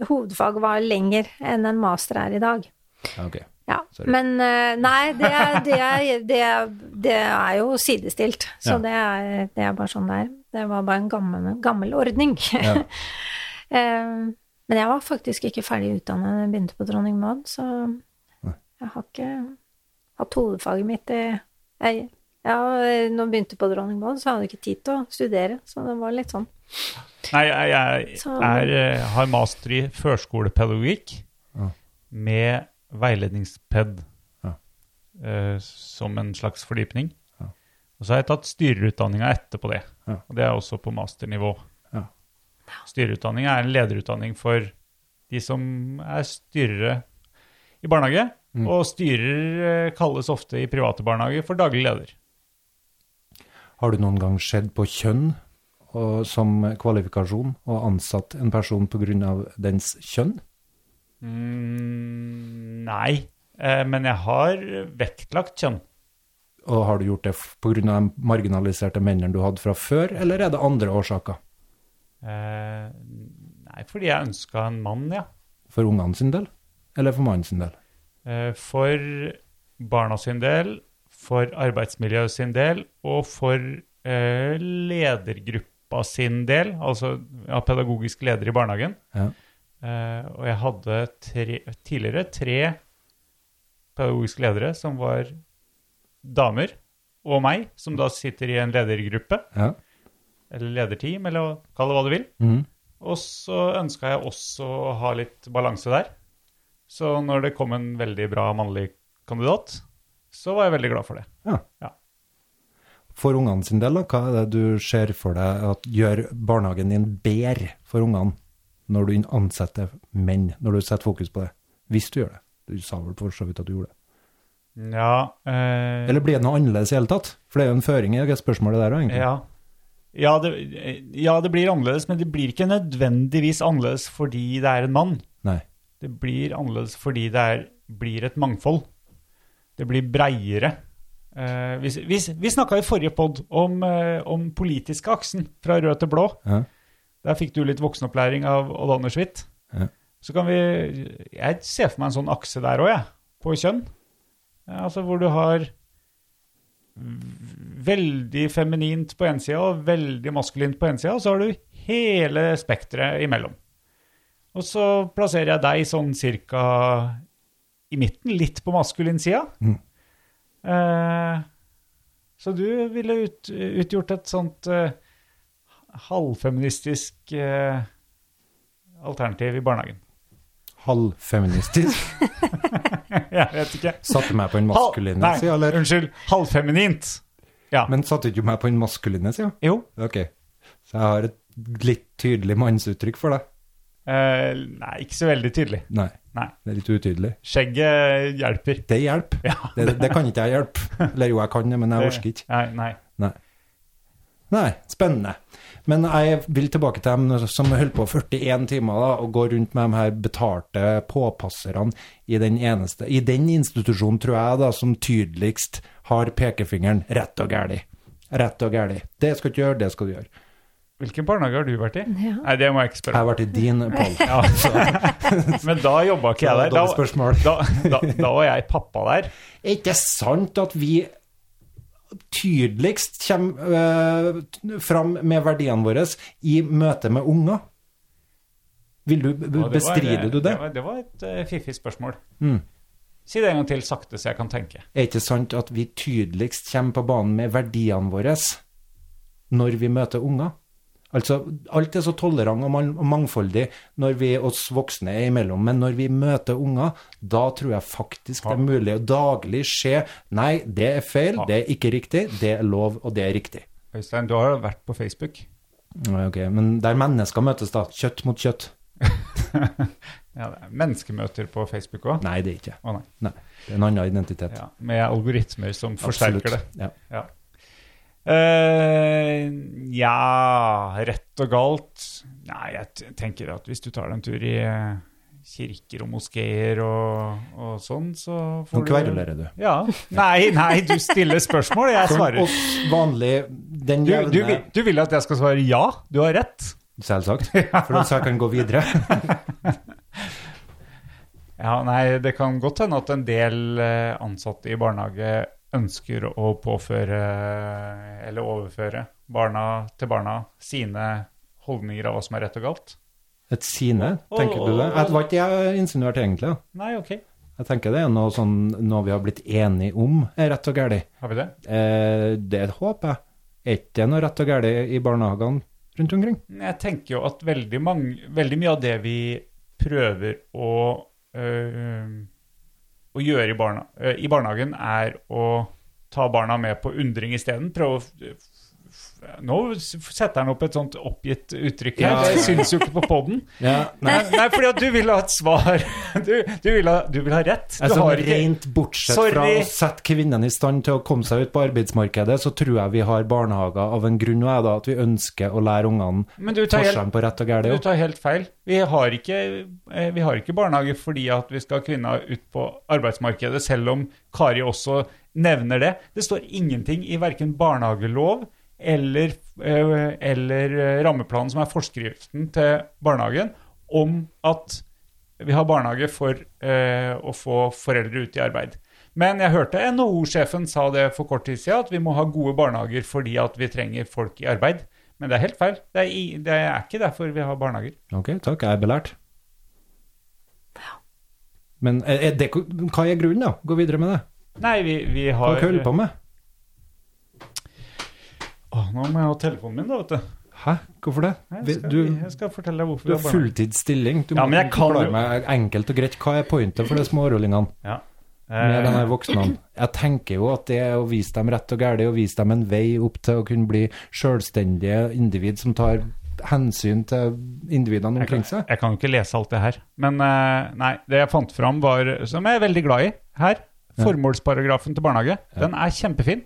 Hovedfag var lenger enn en master er i dag.
Okay. Ok.
Ja,
Sorry.
men eh, nei, det er, det er, det er, det er jo sidestilt. Så
Ja.
det, er, det er bare sånn det er. Det var bare en gammel, gammel ordning.
Ja. [LAUGHS]
Eh, men jeg var faktisk ikke ferdig utdannet da jeg begynte på Dronning Maud, så jeg har ikke hatt hovedfaget mitt i jeg, ja, når jeg begynte på Dronning Maud, så hadde jeg ikke tid til å studere, så det var litt sånn.
Nei, jeg, jeg
Så-
er, eh, har master i førskolepedagogikk
Ja.
med veiledningsped
Ja.
uh, som en slags fordypning.
Ja.
Og så har jeg tatt styrerutdanninga etterpå det,
Ja.
og det er også på masternivå.
Ja.
Styrerutdanning er en lederutdanning for de som er styrere i barnehage,
Mm.
og styrer eh, kalles ofte i private barnehager for daglig leder.
Har du noen gang sett på kjønn og, som kvalifikasjon og ansatt en person av dens kjønn?
Mm, nei, eh, men jeg har vektlagt kjønn.
Og har du gjort det pga. de marginaliserte mennene du hadde fra før, eller er det andre årsaker?
Eh, nei, fordi jeg ønska en mann, ja.
For ungene sin del, eller for mannen sin del?
Eh, for barna sin del, for arbeidsmiljøet sin del, og for eh, ledergruppa sin del, altså ja, pedagogisk leder i barnehagen.
Ja.
Eh, og jeg hadde tre, tidligere tre pedagogiske ledere som var damer, og meg, som da sitter i en ledergruppe,
Ja.
eller lederteam, eller kall det hva du vil.
Mm.
Og så ønska jeg også å ha litt balanse der. Så når det kom en veldig bra mannlig kandidat, så var jeg veldig glad for det.
ja.
Ja.
For ungene sin del, da, hva er det du ser for deg at gjør barnehagen din bedre for ungene når du ansetter menn, når du setter fokus på det? Hvis du gjør det. Du sa vel for så vidt at du gjorde det.
Ja, eh,
Eller blir det noe annerledes i hele tatt? For det er jo en føring i det spørsmålet der òg, egentlig.
ja. Ja det, ja, det blir annerledes, men det blir ikke nødvendigvis annerledes fordi det er en mann.
Nei.
Det blir annerledes fordi det er, blir et mangfold. Det blir breiere. Eh, vi vi, vi snakka i forrige pod om, eh, om politiske aksen, fra rød til blå.
Ja.
Der fikk du litt voksenopplæring av Odd Anders Hvitt.
Ja.
Så kan vi Jeg ser for meg en sånn akse der òg, jeg. På kjønn. Altså hvor du har veldig feminint på én sida og veldig maskulint på én sida, og så har du hele spekteret imellom. Og så plasserer jeg deg sånn cirka i midten, litt på maskulin sida.
Mm.
Eh, så du ville ut, utgjort et sånt eh, halvfeministisk eh, alternativ i barnehagen.
Halvfeministisk. [LAUGHS]
Jeg vet ikke.
Satte meg på den maskuline sida, eller?
unnskyld. Halvfeminint. Ja.
Men satte ikke meg på den maskuline sida?
jo.
Ok. Så jeg har et litt tydelig mannsuttrykk for deg?
Eh, nei, ikke så veldig tydelig.
Nei.
Nei.
Det er litt utydelig.
Skjegget hjelper.
Det hjelper.
Ja.
Det, det kan ikke jeg hjelpe. [LAUGHS] Eller jo, jeg kan det, men jeg orker ikke.
Nei, nei.
Nei. Nei, spennende. Men jeg vil tilbake til dem som holdt på 41 timer da, og går rundt med de her betalte påpasserne i den eneste, i den institusjonen, tror jeg, da, som tydeligst har pekefingeren rett og gæli. Rett og gæli. Det skal du ikke gjøre, det skal du gjøre.
Hvilken barnehage har du vært i?
Ja.
Nei, det må jeg ikke spørre.
Jeg
har
vært i din, Pål. [LAUGHS]
Ja. [LAUGHS] Men da jobba ikke jeg der.
Da.
Da, da, da var jeg pappa der.
Er ikke sant at vi tydeligst kommer uh, fram med verdiene våre i møte med unger? Vil du,
var-
bestrider du det?
Det var, det var et uh, fiffig spørsmål.
Mm.
Si det en gang til sakte, så jeg kan tenke.
Er ikke sant at vi tydeligst kommer på banen med verdiene våre når vi møter unger? Altså, alt er så tolerant og man- og mangfoldig når vi oss voksne er imellom, men når vi møter unger, da tror jeg faktisk det er mulig å daglig se Nei, det er feil, det er ikke riktig, det er lov, og det er riktig.
Øystein, du har vært på Facebook.
Ok, Men der mennesker møtes, da. Kjøtt mot kjøtt. [LAUGHS]
Ja, det er menneskemøter på Facebook òg.
Nei, det er ikke.
Å nei.
Nei, det er en annen identitet.
Ja, med algoritmer som forsterker det.
Ja.
Ja. Eh, ja, rett og galt Nei, jeg tenker at hvis du tar deg en tur i eh, kirker og moskeer og, og sånn, så får du
kverulerer du.
Ja. Nei, nei, du stiller spørsmål, jeg
Som oss vanlig, den
Du,
jevne
du, du vil at jeg skal svare ja, du har rett?
Selvsagt. [LAUGHS] For så jeg kan gå videre. [LAUGHS]
Ja, nei, det kan godt hende at en del eh, ansatte i barnehage ønsker å påføre eller overføre barna til barna sine holdninger av hva som er rett og galt.
Et sine, tenker du det? Det var ikke jeg insinuerte egentlig.
Nei, ok.
Jeg tenker det er noe, sånn, noe vi har blitt enige om er rett og galt.
Har vi det?
Eh, det håper jeg. Er ikke det noe rett og galt i barnehagene rundt omkring?
Jeg tenker jo at veldig, mange, veldig mye av det vi prøver å, øh, å gjøre i, barna, øh, i barnehagen, er å ta barna med på undring isteden. Prøve å Nå setter han opp et sånt oppgitt uttrykk her.
Ja.
Det syns jo ikke på poden.
Ja,
Nei, nei, fordi at du vil ha et svar. [LAUGHS] Du, du, vil, ha, du vil ha rett. Du
Altså,
har ikke
rent bortsett fra å sette kvinnene i stand til å komme seg ut på arbeidsmarkedet, så tror jeg vi har barnehager av en grunn, og er da at vi ønsker å lære ungene
Men du tar
forskjellen på rett og galt.
Du tar helt feil. Vi har ikke, eh, vi har ikke barnehage fordi at vi skal ha kvinner ut på arbeidsmarkedet, selv om Kari også nevner det. Det står ingenting i verken barnehagelov eller, eh, eller eh, rammeplanen, som er forskriften til barnehagen, om at vi har barnehage for eh, å få foreldre ut i arbeid. Men jeg hørte NHO-sjefen sa det for kort tid siden, at vi må ha gode barnehager fordi at vi trenger folk i arbeid. Men det er helt feil. Det er, i, det er ikke derfor vi har barnehager.
Ok, takk, jeg er belært. Men er er det, hva er grunnen, da? Gå videre med det.
Nei, vi, vi
Hva
har
holder du på med?
Åh, nå må jeg ha telefonen min, da, vet du.
Hæ, hvorfor det?
Jeg skal,
Du,
jeg skal fortelle deg hvorfor
du har fulltidsstilling. Du
Ja,
må
men jeg kan
forklare meg enkelt og greit hva er pointet for de smårollingene
Ja.
med de her
Eh,
voksne. Jeg tenker jo at det er å vise dem rett og galt, å vise dem en vei opp til å kunne bli selvstendige individ som tar hensyn til individene omkring seg.
jeg kan jo ikke lese alt det her. Men eh, nei, det jeg fant fram, var, som jeg er veldig glad i her, formålsparagrafen til barnehage. Den er kjempefin.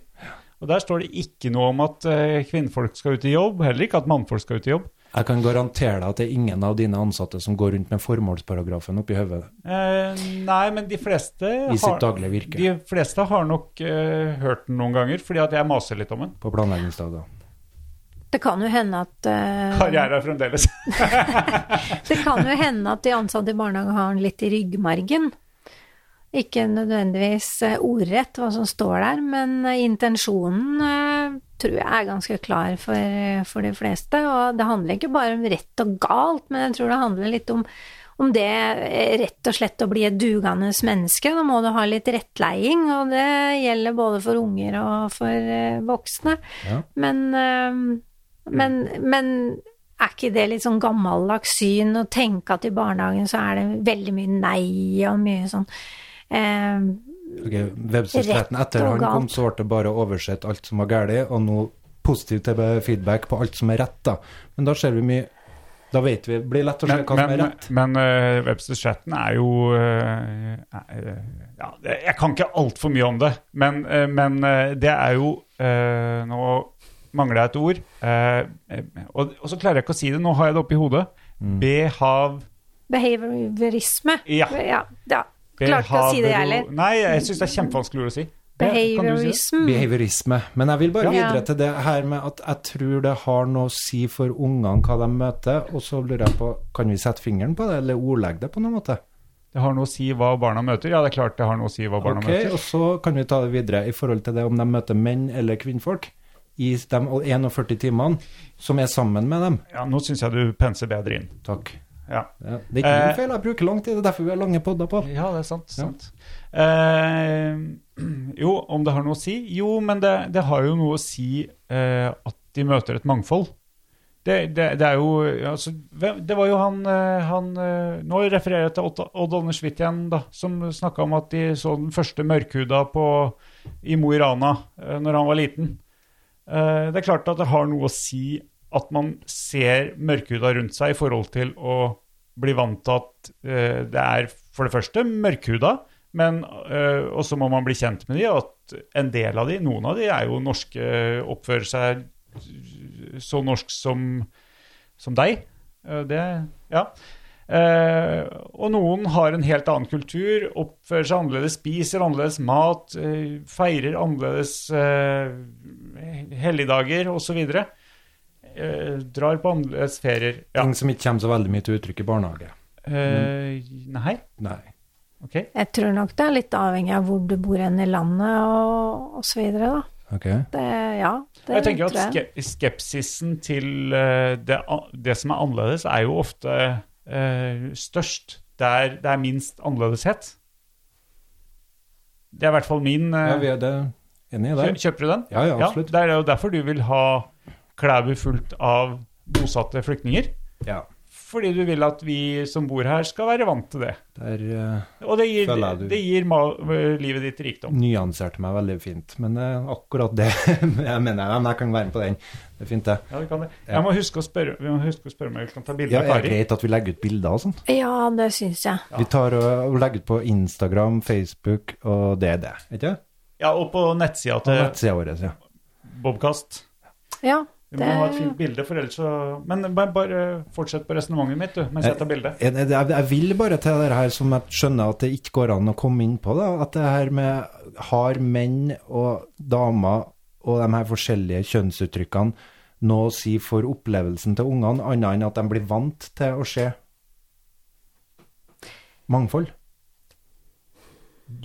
Og der står det ikke noe om at eh, kvinnfolk skal ut i jobb, heller ikke at mannfolk skal ut i jobb.
Jeg kan garantere deg at det er ingen av dine ansatte som går rundt med formålsparagrafen oppi hodet
Eh, nei, men de fleste
i sitt daglige virke
De fleste har nok eh, hørt den noen ganger, fordi at jeg maser litt om den.
på planleggingsdager.
Det kan jo hende at uh,
Karriere er fremdeles. [LAUGHS]
Det kan jo hende at de ansatte i barnehagen har den litt i ryggmargen. Ikke nødvendigvis eh, ordrett hva som står der, men eh, intensjonen eh, tror jeg er ganske klar for, for de fleste. Og det handler ikke bare om rett og galt, men jeg tror det handler litt om, om det rett og slett å bli et dugende menneske. Da må du ha litt rettleiing, og det gjelder både for unger og for voksne.
Ja.
Men, men, men er ikke det litt sånn gammeldags syn å tenke at i barnehagen så er det veldig mye nei og mye sånn eh,
Ok, Websystemeten
Rett
etter han kom, så ble det bare oversett alt som var galt, og nå positiv til feedback på alt som er rett. Da Men da ser vi mye Da vet vi, blir lett å se hva som er rett.
men uh, Webster-chatten er jo uh, ja, Jeg kan ikke altfor mye om det, men, uh, men det er jo Nå mangler jeg et ord, og, og så klarer jeg ikke å si det. Nå har jeg det oppi hodet.
Mm.
Behav...
behaviorisme.
Ja.
ja, ja. Klarte ikke å si det, jeg heller.
Nei, jeg syns det er kjempevanskelig ord å si. Behaviorisme. si.
Behaviorisme. Men jeg vil bare
Ja.
videre til det her med at jeg tror det har noe å si for ungene hva de møter, og så lurer jeg på, kan vi sette fingeren på det, eller ordlegge det på noen måte?
Det har noe å si hva barna møter. Ja, det er klart det har noe å si hva barna
Ok,
møter.
og så kan vi ta det videre i forhold til det om de møter menn eller kvinnfolk i de 41 timene som er sammen med dem.
Ja, Nå syns jeg du penser bedre inn.
Takk.
Ja.
Ja, det er ikke
Eh,
min feil, jeg bruker lang tid, det er derfor vi har lange podder på.
Ja, det er sant. Sant. Eh, [CLEARS THROAT] jo, om det har noe å si? Jo, men det, det har jo noe å si eh, at de møter et mangfold. det, det, det er jo altså, Det var jo han, eh, han eh, Nå refererer jeg til Odd Anders Hvitt igjen, da, som snakka om at de så den første mørkhuda på, i Mo i Rana eh, når han var liten. Eh, Det er klart at det har noe å si at man ser mørkhuda rundt seg i forhold til å bli vant til at uh, det er for det første mørkhuda, men eh, også må man bli kjent med de, og at en del av de, noen av de er jo norske, oppfører seg så norsk som, som deg. Uh, Det, ja. Og noen har en helt annen kultur, oppfører seg annerledes, spiser annerledes mat, feirer annerledes helligdager osv. Eh, drar på annerledes ferier. Ja.
Ting som ikke kommer så veldig mye til uttrykk i barnehage.
Eh, nei,
Nei.
Okay.
Jeg tror nok det er litt avhengig av hvor du bor hen i landet og,
osv.
Det, ja, det
Jeg tenker at
jeg.
skepsisen til eh, det, det som er annerledes, er jo ofte eh, størst der det er minst annerledeshet. Det er i hvert fall min eh,
Ja, vi er det enig i det.
Kjøper du den?
Ja, ja, absolutt.
det er jo derfor du vil ha Klæbu fullt av bosatte flyktninger.
Ja.
Fordi du vil at vi som bor her, skal være vant til det.
Der uh,
Og det gir,
Føler jeg du-
det gir ma livet ditt rikdom.
nyanserte meg veldig fint. Men uh, akkurat det [LAUGHS] jeg mener jeg, men jeg kan være med på den. Det er fint, det.
Ja, det kan det.
Ja.
Jeg må huske å spørre, vi må huske å spørre om jeg kan ta bilde
Ja,
av
er det greit at vi legger ut bilder og sånn?
Ja, det syns jeg.
Vi tar og, og legger ut på Instagram, Facebook, og det er det. Ikke?
Ja, og på nettsida til
ja.
Bobkast.
Ja,
Vi må
det,
ha et fint bilde, for ellers så Men bare, bare fortsett på resonnementet mitt, du, mens jeg tar bilde.
Jeg, jeg, jeg vil bare til det her som jeg skjønner at det ikke går an å komme inn på, da, at det her med har menn og damer og de her forskjellige kjønnsuttrykkene noe å si for opplevelsen til ungene, annet enn at de blir vant til å se mangfold?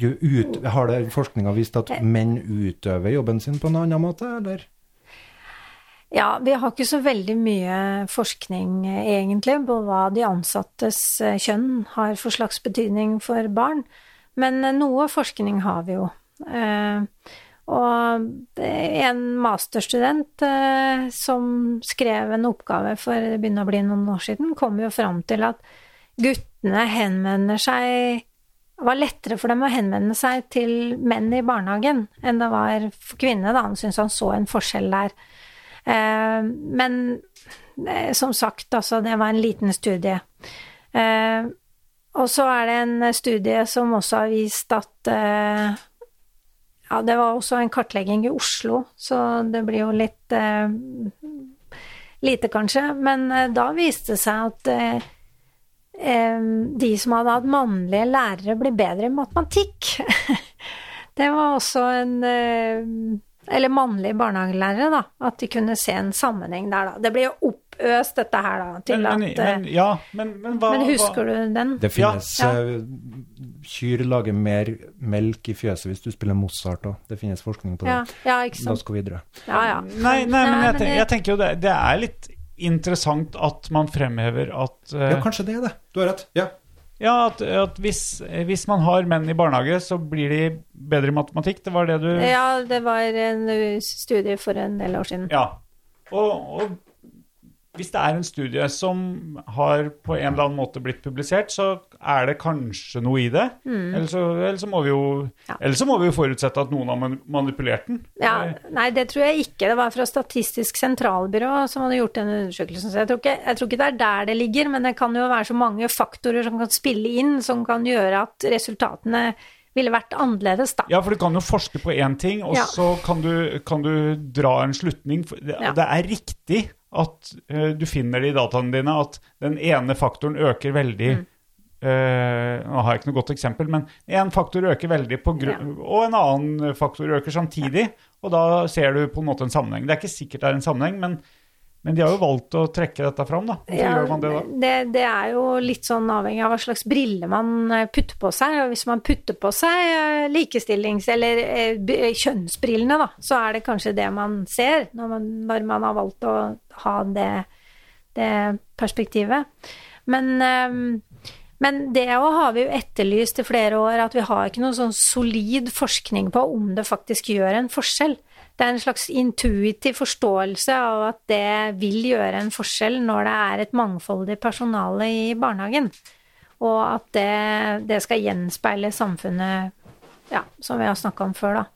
Ut, har det forskninga vist at menn utøver jobben sin på en annen måte, eller?
Ja, vi har ikke så veldig mye forskning egentlig på hva de ansattes eh, kjønn har for slags betydning for barn, men eh, noe forskning har vi jo. Eh, og en masterstudent som skrev en oppgave for det begynner å bli noen år siden, kom jo fram til at guttene henvender seg det var lettere for dem å henvende seg til menn i barnehagen enn det var for kvinnene. Han syntes han så en forskjell der. Eh, men eh, som sagt, altså, det var en liten studie. Eh, og så er det en studie som også har vist at Ja, det var også en kartlegging i Oslo, så det blir jo litt lite, kanskje. Men da viste det seg at de som hadde hatt mannlige lærere, ble bedre i matematikk. [LAUGHS] det var også en Eller mannlige barnehagelærere, da. At de kunne se en sammenheng der, da. Det ble jo oppøst, dette her, da. Til
Men, men,
at eh,
men, ja, men, men hva
Men husker du den?
Det finnes
Ja.
eh, Kyr lager mer melk i fjøset hvis du spiller Mozart òg. Det finnes forskning på det.
Ja, ja, ikke
La oss
skal
gå videre.
Ja, ja.
Nei, nei, men,
Nei,
jeg,
men
tenker, jeg tenker jo det, det er litt interessant at man fremhever at uh,
Ja, kanskje det er det. Du har rett. Ja.
Ja, at, at hvis, hvis man har menn i barnehage, så blir de bedre i matematikk. Det var det du
Ja, det var en uh, studie for en del år siden.
Ja. Og, og hvis det er en studie som har på en eller annen måte blitt publisert, så er det kanskje noe i det. Eller, så, eller, så må vi jo,
Mm. Ja.
eller så må vi jo forutsette at noen har manipulert den.
Ja, nei, det tror jeg ikke. Det var fra Statistisk sentralbyrå som hadde gjort den undersøkelsen. Så jeg tror, ikke, jeg tror ikke det er der det ligger, men det kan jo være så mange faktorer som kan spille inn, som kan gjøre at resultatene ville vært annerledes, da.
Ja, for du kan jo forske på én ting, og
Ja.
så kan du, kan du dra en slutning. Det,
Ja.
det er riktig at uh, du finner det i dataene dine at den ene faktoren øker veldig
Mm.
uh, Nå har jeg ikke noe godt eksempel, men én faktor øker veldig, på grunn, og en annen faktor øker samtidig. Og da ser du på en måte en sammenheng. Det er ikke sikkert det er en sammenheng, men, men de har jo valgt å trekke dette fram, da. Hvorfor
Ja,
gjør man det da?
det, det er jo litt sånn avhengig av hva slags briller man eh, putter på seg. Og hvis man putter på seg eh, likestillings- eller eh, kjønnsbrillene, da, så er det kanskje det man ser når man, når man har valgt å ha det, det perspektivet. Men, eh, men det òg har vi jo etterlyst i flere år, at vi har ikke noe sånn solid forskning på om det faktisk gjør en forskjell. Det er en slags intuitiv forståelse av at det vil gjøre en forskjell når det er et mangfoldig personale i barnehagen. Og at det, det skal gjenspeile samfunnet, ja, som vi har snakka om før, da.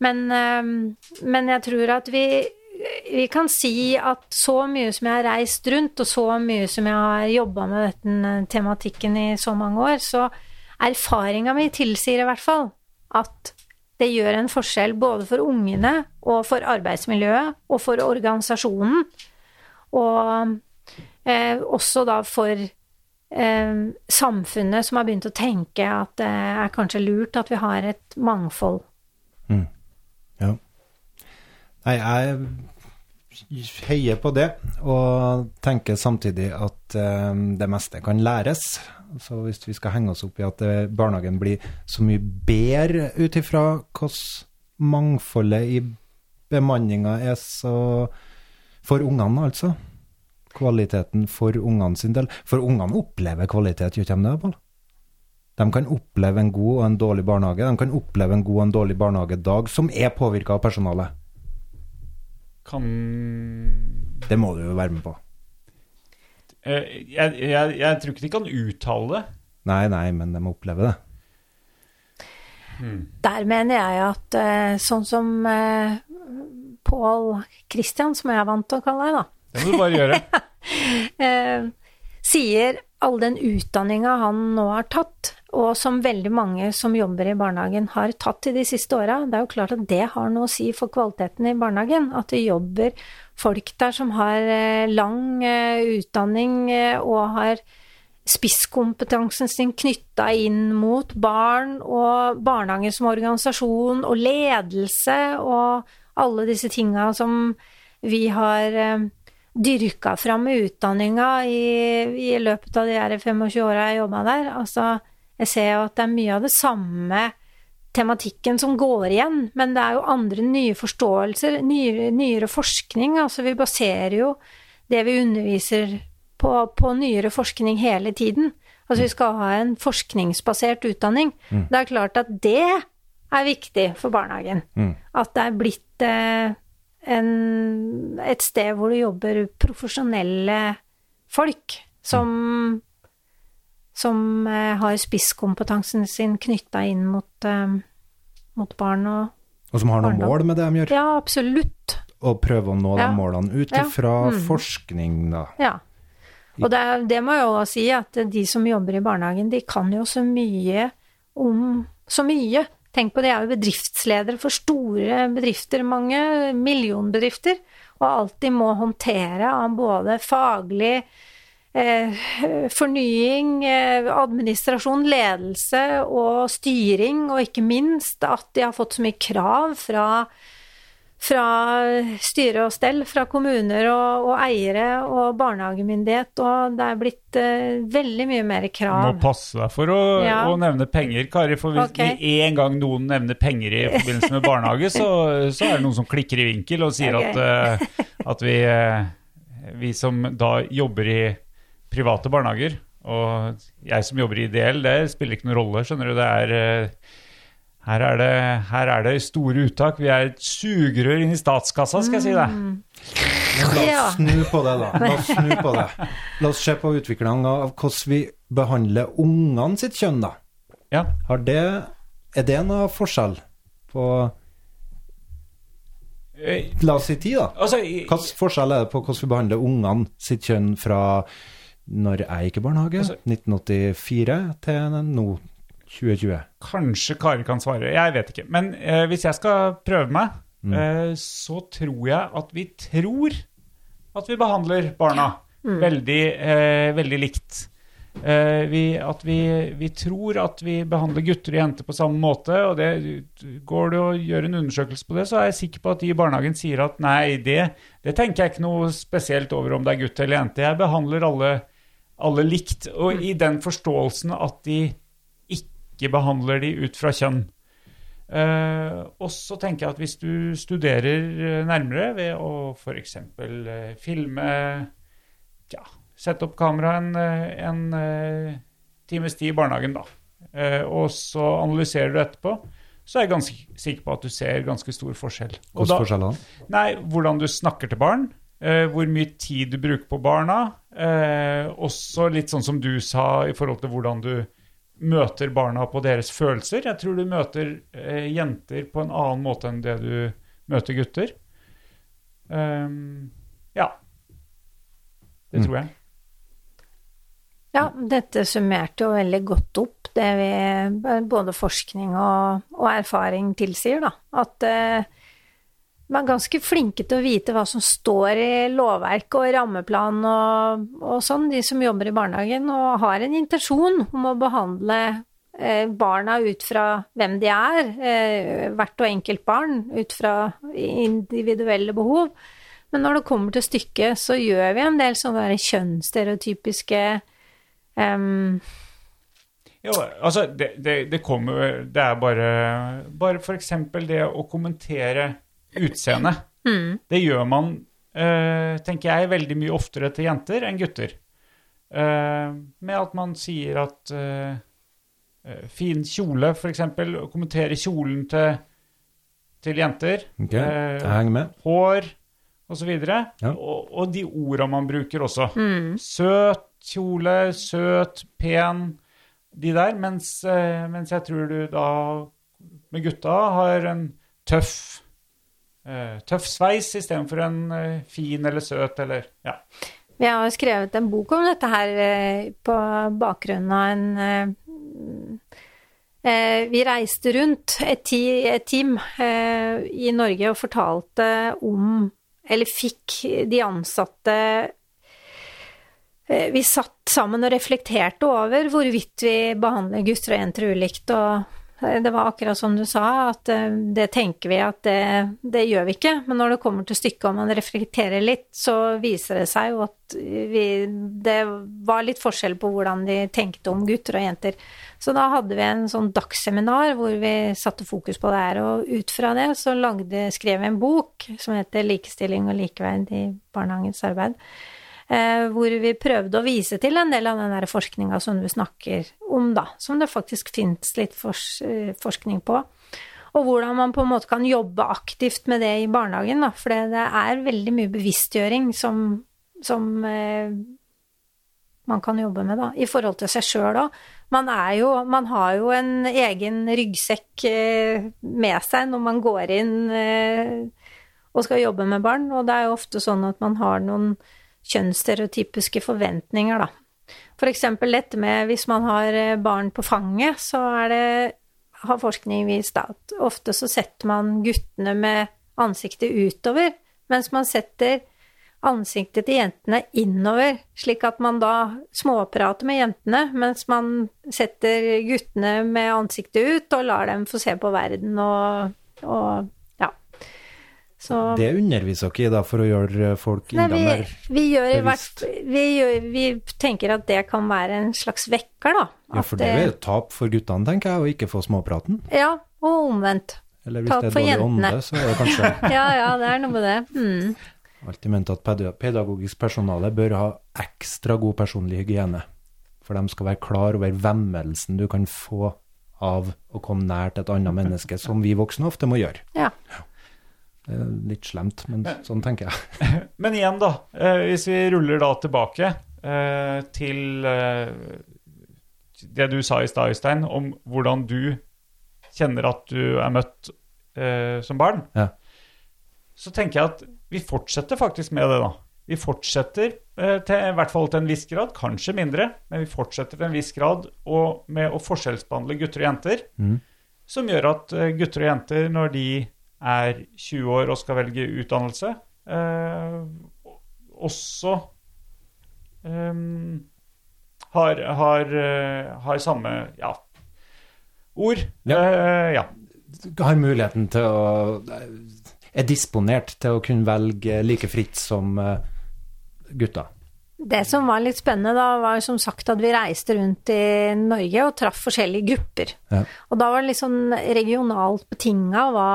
Men, eh, men jeg tror at vi, vi kan si at så mye som jeg har reist rundt, og så mye som jeg har jobba med denne tematikken i så mange år, så erfaringa mi tilsier i hvert fall at det gjør en forskjell både for ungene og for arbeidsmiljøet og for organisasjonen. Og eh, også da for eh, samfunnet som har begynt å tenke at det er kanskje lurt at vi har et mangfold.
Ja. Nei, jeg heier på det, og tenker samtidig at eh, det meste kan læres. Så hvis vi skal henge oss opp i at eh, barnehagen blir så mye bedre ut ifra hvordan mangfoldet i bemanninga er så For ungene, altså. Kvaliteten for ungene sin del. For ungene opplever kvalitet, gjør de det, Pål? De kan oppleve en god og en dårlig barnehage. De kan oppleve en god og en dårlig barnehagedag som er påvirka av personalet.
Kan
Det må du jo være med på.
Eh, jeg, jeg, jeg tror ikke de kan uttale det.
Nei, nei, men de må oppleve det.
Der mener jeg at eh, sånn som eh, Pål Christian, som jeg er vant til å kalle deg, da,
Det må du bare gjøre. [LAUGHS]
eh, sier all den utdanninga han nå har tatt, og som veldig mange som jobber i barnehagen har tatt i de siste åra, det er jo klart at det har noe å si for kvaliteten i barnehagen. At det jobber folk der som har eh, lang eh, utdanning eh, og har spisskompetansen sin knytta inn mot barn og barnehagen som organisasjon og ledelse og alle disse tinga som vi har dyrka fram i utdanninga i, i løpet av de 25 åra jeg jobba der. Altså, jeg ser jo at det er mye av det samme tematikken som går igjen, men det er jo andre nye forståelser, nyere, nyere forskning. Altså, vi baserer jo det vi underviser på, på nyere forskning hele tiden. Altså, vi skal ha en forskningsbasert utdanning. Det er klart at det er viktig for barnehagen. At det er blitt eh, en, et sted hvor det jobber profesjonelle folk som, som eh, har spisskompetansen sin knytta inn mot, eh, mot barn og
Og som har noen
Barndom.
mål med det de gjør.
Ja, absolutt.
Og prøve å nå
Ja.
de målene ut
Ja. Mm.
forskning, da.
Ja. Og det, det må jeg jo si, at de som jobber i barnehagen, de kan jo så mye om så mye. Tenk på det, er jo bedriftsledere for store bedrifter, mange millionbedrifter, og alt de må håndtere av både faglig fornying, eh, administrasjon, ledelse og styring, og ikke minst at de har fått så mye krav fra fra styre og stell, fra kommuner og, og eiere og barnehagemyndighet, og det er blitt uh, veldig mye mer
Du må
krav.
passe deg for å,
Ja.
å nevne penger, Kari. For hvis okay. en gang noen nevner penger i [LAUGHS] forbindelse med barnehage, så, så er det noen som klikker i vinkel og sier
okay.
at, uh, at vi, uh, vi som da jobber i private barnehager, og jeg som jobber i ideell, det spiller ikke noen rolle, skjønner du. Det er eh, her er, det, her er det store uttak. Vi er et sugerør inn i statskassa, skal jeg si deg.
La oss snu på det, da. La oss snu på det. [LAUGHS] La oss se på utviklingen av hvordan vi behandler ungene sitt kjønn, da.
Ja.
Har det, er det noe forskjell på
Eh,
La oss si tid, da.
Altså,
Hvilken forskjell er det på hvordan vi behandler ungene sitt kjønn fra når jeg gikk i barnehage,
Altså-
1984, til nå, 2020?
Kanskje Kari kan svare, jeg vet ikke. Men eh, hvis jeg skal prøve meg, eh, så tror jeg at vi tror at vi behandler barna veldig, eh, veldig likt. Eh, vi, at vi, vi tror at vi behandler gutter og jenter på samme måte, og det, går det å gjøre en undersøkelse på det, så er jeg sikker på at de i barnehagen sier at nei, det, det tenker jeg ikke noe spesielt over om det er gutt eller jente. Jeg behandler alle, alle likt, og i den forståelsen at de ikke behandler de ut fra kjønn. Uh, og så tenker jeg at hvis du studerer eh, nærmere ved å f.eks. Uh, filme ja, Sette opp kamera en, eh, en uh, times tid i barnehagen, da. Uh, og så analyserer du etterpå, så er jeg ganske sikker på at du ser ganske stor forskjell. Hvordan
forskjell
da-? Nei, hvordan du snakker til barn, eh, hvor mye tid du bruker på barna. Eh, også litt sånn som du sa i forhold til hvordan du møter barna på deres følelser. Jeg tror du møter eh, jenter på en annen måte enn det du møter gutter. Ehm, ja. Det
Mm.
tror jeg.
Ja, dette summerte jo veldig godt opp det vi både forskning og, og erfaring tilsier, da. At eh, man er ganske flinke til å vite hva som står i lovverk og rammeplan og, og sånn, de som jobber i barnehagen, og har en intensjon om å behandle eh, barna ut fra hvem de er, eh, hvert og enkelt barn, ut fra individuelle behov. Men når det kommer til stykket, så gjør vi en del sånne kjønnsstereotypiske um,
Jo, altså, det, det, det kommer Det er bare Bare eksempel det å kommentere utseende. Det gjør man, uh, tenker jeg, veldig mye oftere til jenter enn gutter. Uh, med at man sier at eh, eh, fin kjole, eksempel, å kjolen til, til jenter.
Ok, jeg henger med.
hår osv.
Ja.
Og, og de orda man bruker også. Søt kjole, søt, pen, de der. Mens, mens jeg tror du da med gutta har en tøff tøff sveis istedenfor en eh, fin eller søt eller Ja.
Vi har jo skrevet en bok om dette her eh, på bakgrunn av en eh, eh, Vi reiste rundt et, team eh, i Norge og fortalte om Eller fikk de ansatte eh, Vi satt sammen og reflekterte over hvorvidt vi behandler gutter og jenter ulikt. og eh, det var akkurat som du sa, at eh, det tenker vi at det, det gjør vi ikke. Men når det kommer til stykket og man reflekterer litt, så viser det seg jo at vi, det var litt forskjell på hvordan de tenkte om gutter og jenter. Så da hadde vi en sånn dagsseminar hvor vi satte fokus på det her, og ut fra det så lagde, skrev vi en bok som heter 'Likestilling og likeverd i barnehagens arbeid'. Eh, hvor vi prøvde å vise til en del av den der forskninga som du snakker om, da. Som det faktisk fins litt eh, forskning på. Og hvordan man på en måte kan jobbe aktivt med det i barnehagen, da. For det er veldig mye bevisstgjøring som, som eh, man kan jobbe med, da. I forhold til seg sjøl òg. Man er jo Man har jo en egen ryggsekk med seg når man går inn og skal jobbe med barn, og det er jo ofte sånn at man har noen kjønnsstereotypiske forventninger, da. For eksempel dette med hvis man har eh, barn på fanget, så er det, har forskning vist at ofte så setter man guttene med ansiktet utover, mens man setter ansiktet til jentene innover, slik at man da småprater med jentene, mens man setter guttene med ansiktet ut og lar dem få se på verden og, og. Så
Det underviser dere i da, for å gjøre folk
Nei,
enda
vi,
mer
vi, gjør
bevisst.
vi, gjør, vi tenker at det kan være en slags vekker, da.
Ja, for det er jo et tap for guttene, tenker jeg, å ikke få småpraten.
Ja, og omvendt.
Eller hvis
Tap
det er dårlig
jentene.
ånde, så er det kanskje [LAUGHS]
Ja, ja, det er noe med det. Mm.
alltid ment at pedagogisk personale bør ha ekstra god personlig hygiene. For de skal være klar over vemmelsen du kan få av å komme nær til et annet menneske, som vi voksne ofte må gjøre.
Ja.
Er litt slemt, men sånn tenker jeg. [LAUGHS]
Men igjen, da. Eh, hvis vi ruller da tilbake eh, til eh, det du sa i stad, Øystein, om hvordan du kjenner at du er møtt som barn,
Ja.
så tenker jeg at vi fortsetter faktisk med det, da. Vi fortsetter til, i hvert fall til en viss grad, kanskje mindre, men vi fortsetter til en viss grad og med å forskjellsbehandle gutter og jenter,
mm.
som gjør at gutter og jenter, når de er 20 år og skal velge utdannelse, eh, også eh, har, har, eh, har samme ja, ord.
Ja.
Eh, ja.
Har muligheten til å Er disponert til å kunne velge like fritt som eh, gutta.
Det som var litt spennende da, var som sagt at vi reiste rundt i Norge og traff forskjellige grupper.
Ja.
Og da var det litt sånn regionalt betinga hva,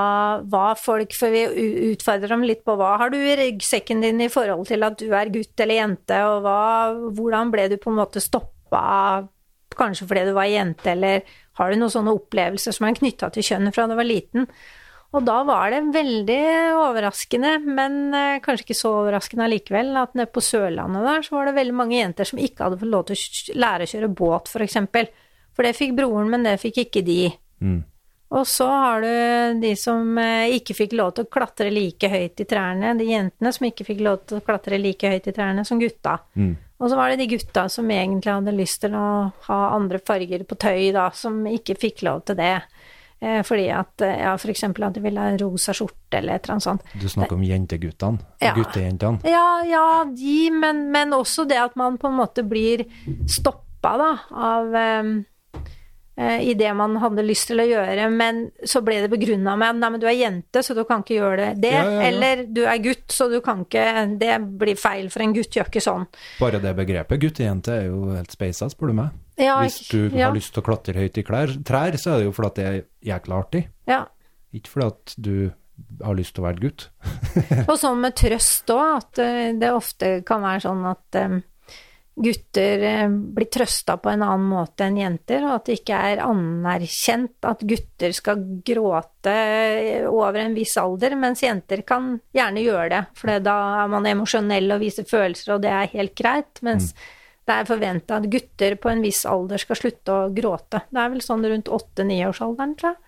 hva folk For vi utfordrer dem litt på hva har du i ryggsekken din i forhold til at du er gutt eller jente, og hva, hvordan ble du på en måte stoppa kanskje fordi du var jente, eller har du noen sånne opplevelser som er knytta til kjønn fra du var liten. Og da var det veldig overraskende, men eh, kanskje ikke så overraskende allikevel, at nede på Sørlandet der så var det veldig mange jenter som ikke hadde fått lov til å lære å kjøre båt, for eksempel. For det fikk broren, men det fikk ikke de. Og så har du de som eh, ikke fikk lov til å klatre like høyt i trærne, de jentene som ikke fikk lov til å klatre like høyt i trærne som gutta. Og så var det de gutta som egentlig hadde lyst til å ha andre farger på tøy, da, som ikke fikk lov til det. Eh, fordi at, eh, ja, eksempel at de ville ha en rosa skjorte eller et eller annet sånt.
Du snakker om jenteguttene,
Ja.
guttejentene.
Ja, ja, de, men, men også det at man på en måte blir stoppa, da, av um, i det man hadde lyst til å gjøre, men så ble det begrunna med nei, men du er jente, så du kan ikke gjøre det. det
Ja, ja, ja.
Eller du er gutt, så du kan ikke Det blir feil, for en gutt gjør ikke sånn.
Bare det begrepet guttejente er jo helt speisa, spør du meg.
Ja,
Hvis du
ja,
har lyst til å klatre høyt i klær, trær, så er det jo fordi at det er jækla artig.
Ja.
Ikke fordi at du har lyst til å være gutt. [LAUGHS]
Og sånn med trøst òg, at eh, det ofte kan være sånn at um, gutter eh, blir trøsta på en annen måte enn jenter, og at det ikke er anerkjent at gutter skal gråte over en viss alder, mens jenter kan gjerne gjøre det, for da er man emosjonell og viser følelser, og det er helt greit, mens det er forventa at gutter på en viss alder skal slutte å gråte. Det er vel sånn rundt åtte-niårsalderen, tror jeg.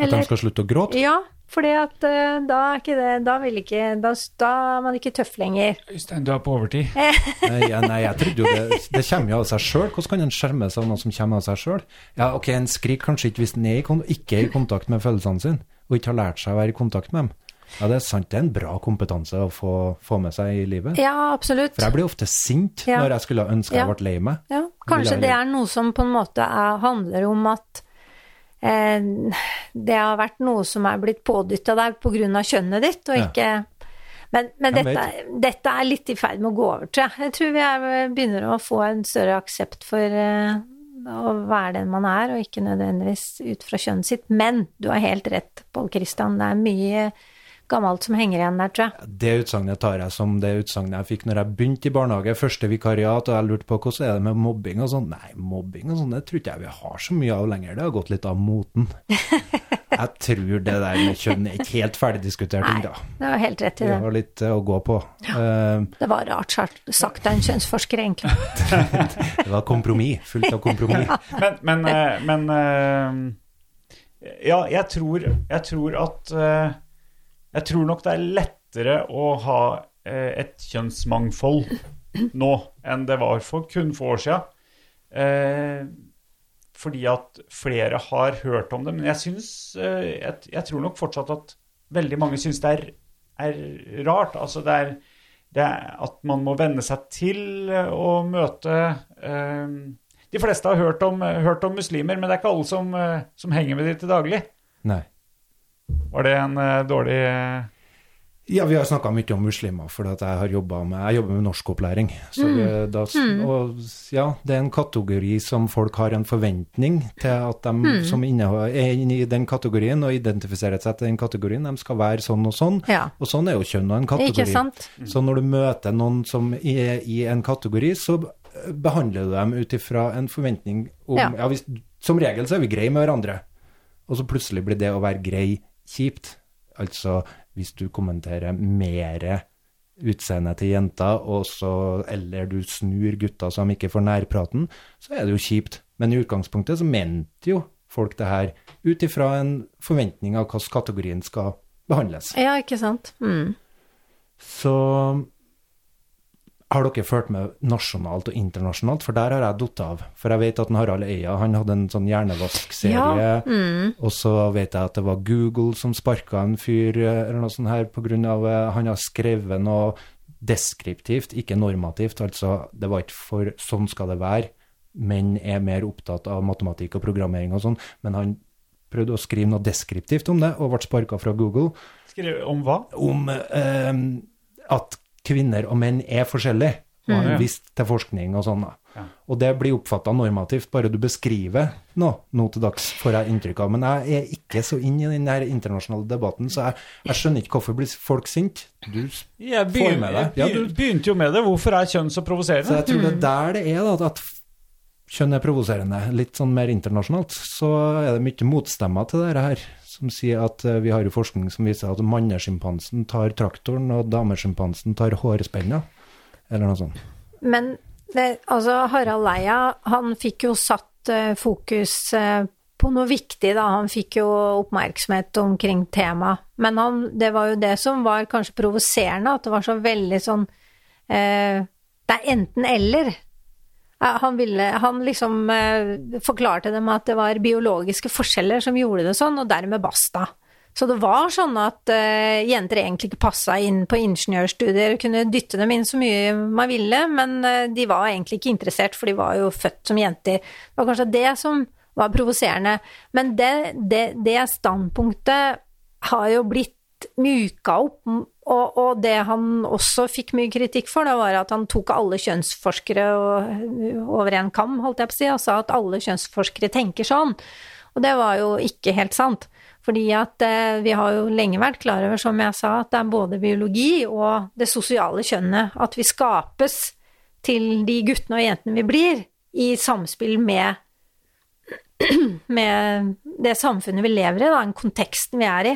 At de skal slutte å gråte.
Ja, fordi at eh, da er ikke det Da vil ikke Da, da er man ikke tøff lenger.
Øystein, du er på overtid. [LAUGHS]
Nei, jeg, nei, jeg trodde jo det Det kommer jo av seg sjøl. Hvordan kan en skjerme seg av noe som kommer av seg sjøl? Ja, ok, en skriker kanskje ikke hvis en er ikke er i kontakt med følelsene sine, og ikke har lært seg å være i kontakt med dem. Ja, det er sant, det er en bra kompetanse å få, få med seg i livet.
Ja, absolutt.
For jeg blir ofte sint
Ja.
når jeg skulle ønske jeg
Ja.
ble lei meg.
Ja, kanskje det er noe som på en måte er, handler om at eh, det har vært noe som er blitt pådytta deg pga. kjønnet ditt, og ikke Men, men dette, dette er litt i ferd med å gå over, tror jeg. Jeg tror vi er, begynner å få en større aksept for eh, å være den man er, og ikke nødvendigvis ut fra kjønnet sitt. Men du har helt rett, Pål Kristian. Det er mye gammelt som henger igjen der, tror jeg.
Det utsagnet tar jeg som det utsagnet jeg fikk når jeg begynte i barnehage, første vikariat, og jeg lurte på hvordan er det med mobbing og sånn. Nei, mobbing og sånn, det tror ikke jeg vi har så mye av lenger. Det har gått litt av moten. [LAUGHS] Jeg tror det der med kjønn er ikke helt ferdigdiskutert
Nei,
ennå.
Det var helt rett i
Vi
det.
har litt eh, å gå på. Ja,
Det var rart sagt av en kjønnsforsker, egentlig. [LAUGHS]
Det var kompromiss, fullt av kompromiss.
Men, men, eh, men eh, Ja, jeg tror, jeg tror at eh, Jeg tror nok det er lettere å ha eh, et kjønnsmangfold nå enn det var for kun få år siden. Eh, fordi at flere har hørt om det. Men jeg synes, eh, jeg, jeg tror nok fortsatt at veldig mange syns det er, er rart. Altså det er, det er at man må venne seg til å møte eh, De fleste har hørt om, hørt om muslimer, men det er ikke alle som, eh, som henger med de til daglig.
Nei.
Var det en uh, dårlig eh,
Ja, vi har snakka mye om muslimer, for at jeg har jobba med, jeg jobber med norskopplæring. Så
Mm.
da, og ja, det er en kategori som folk har en forventning til at de
Mm.
som innehar- er inne i den kategorien og identifiserer seg til den kategorien, de skal være sånn og sånn.
Ja.
Og sånn er jo kjønn og en kategori.
Ikke sant?
Så når du møter noen som er i en kategori, så behandler du dem ut ifra en forventning om
Ja.
ja. hvis, Som regel så er vi greie med hverandre, og så plutselig blir det å være grei kjipt. Altså hvis du kommenterer mere utseendet til jenter, og så, eller du snur gutta så de ikke får nærpraten, så er det jo kjipt. Men i utgangspunktet så mente jo folk det her ut ifra en forventning av hvordan kategorien skal behandles.
Ja, ikke sant. Mm.
Så har dere ført med nasjonalt og internasjonalt, for der har jeg datt av. For jeg vet at Harald Eia han hadde en sånn hjernevaskserie,
Ja, mm.
og så vet jeg at det var Google som sparka en fyr eh, eller noe sånt her av eh, han har skrevet noe deskriptivt, ikke normativt. Altså det var ikke for sånn skal det være, men er mer opptatt av matematikk og programmering og sånn. Men han prøvde å skrive noe deskriptivt om det, og ble sparka fra Google
Skrev om hva?
om eh, at kvinner og menn er forskjellige. Og har vist til forskning og sånn.
Ja.
Og det blir oppfatta normativt, bare du beskriver noe nå til dags, får jeg inntrykk av. Men jeg er ikke så inn i den der internasjonale debatten, så jeg, jeg skjønner ikke hvorfor blir folk sinte. Du,
Jeg
Får
begyn-
med deg. Ja, du-
begynte jo med det. Hvorfor er kjønn så provoserende?
Så jeg tror det er der det er, da, at kjønn er provoserende, litt sånn mer internasjonalt, så er det mye motstemmer til dette her, som sier at eh, vi har jo forskning som viser at mannesjimpansen tar traktoren, og damesjimpansen tar hårspenna, eller noe sånt.
Men det, altså, Harald Leia, han fikk jo satt uh, fokus uh, på noe viktig, da. Han fikk jo oppmerksomhet omkring temaet. Men han, det var jo det som var kanskje provoserende, at det var så veldig sånn eh, Det er enten-eller. Han, ville, han liksom eh, forklarte dem at det var biologiske forskjeller som gjorde det sånn, og dermed basta. Så det var sånn at eh, jenter egentlig ikke passa inn på ingeniørstudier, kunne dytte dem inn så mye man ville, men eh, de var egentlig ikke interessert, for de var jo født som jenter. Det var kanskje det som var provoserende. Men det, det, det standpunktet har jo blitt myka opp, og, og det han også fikk mye kritikk for, det var at han tok alle kjønnsforskere over en kam, holdt jeg på å si, og sa at alle kjønnsforskere tenker sånn. Og det var jo ikke helt sant. Fordi at eh, vi har jo lenge vært klar over, som jeg sa, at det er både biologi og det sosiale kjønnet. At vi skapes til de guttene og jentene vi blir, i samspill med, [CLEARS THROAT] med det samfunnet vi lever i, da, den konteksten vi er i.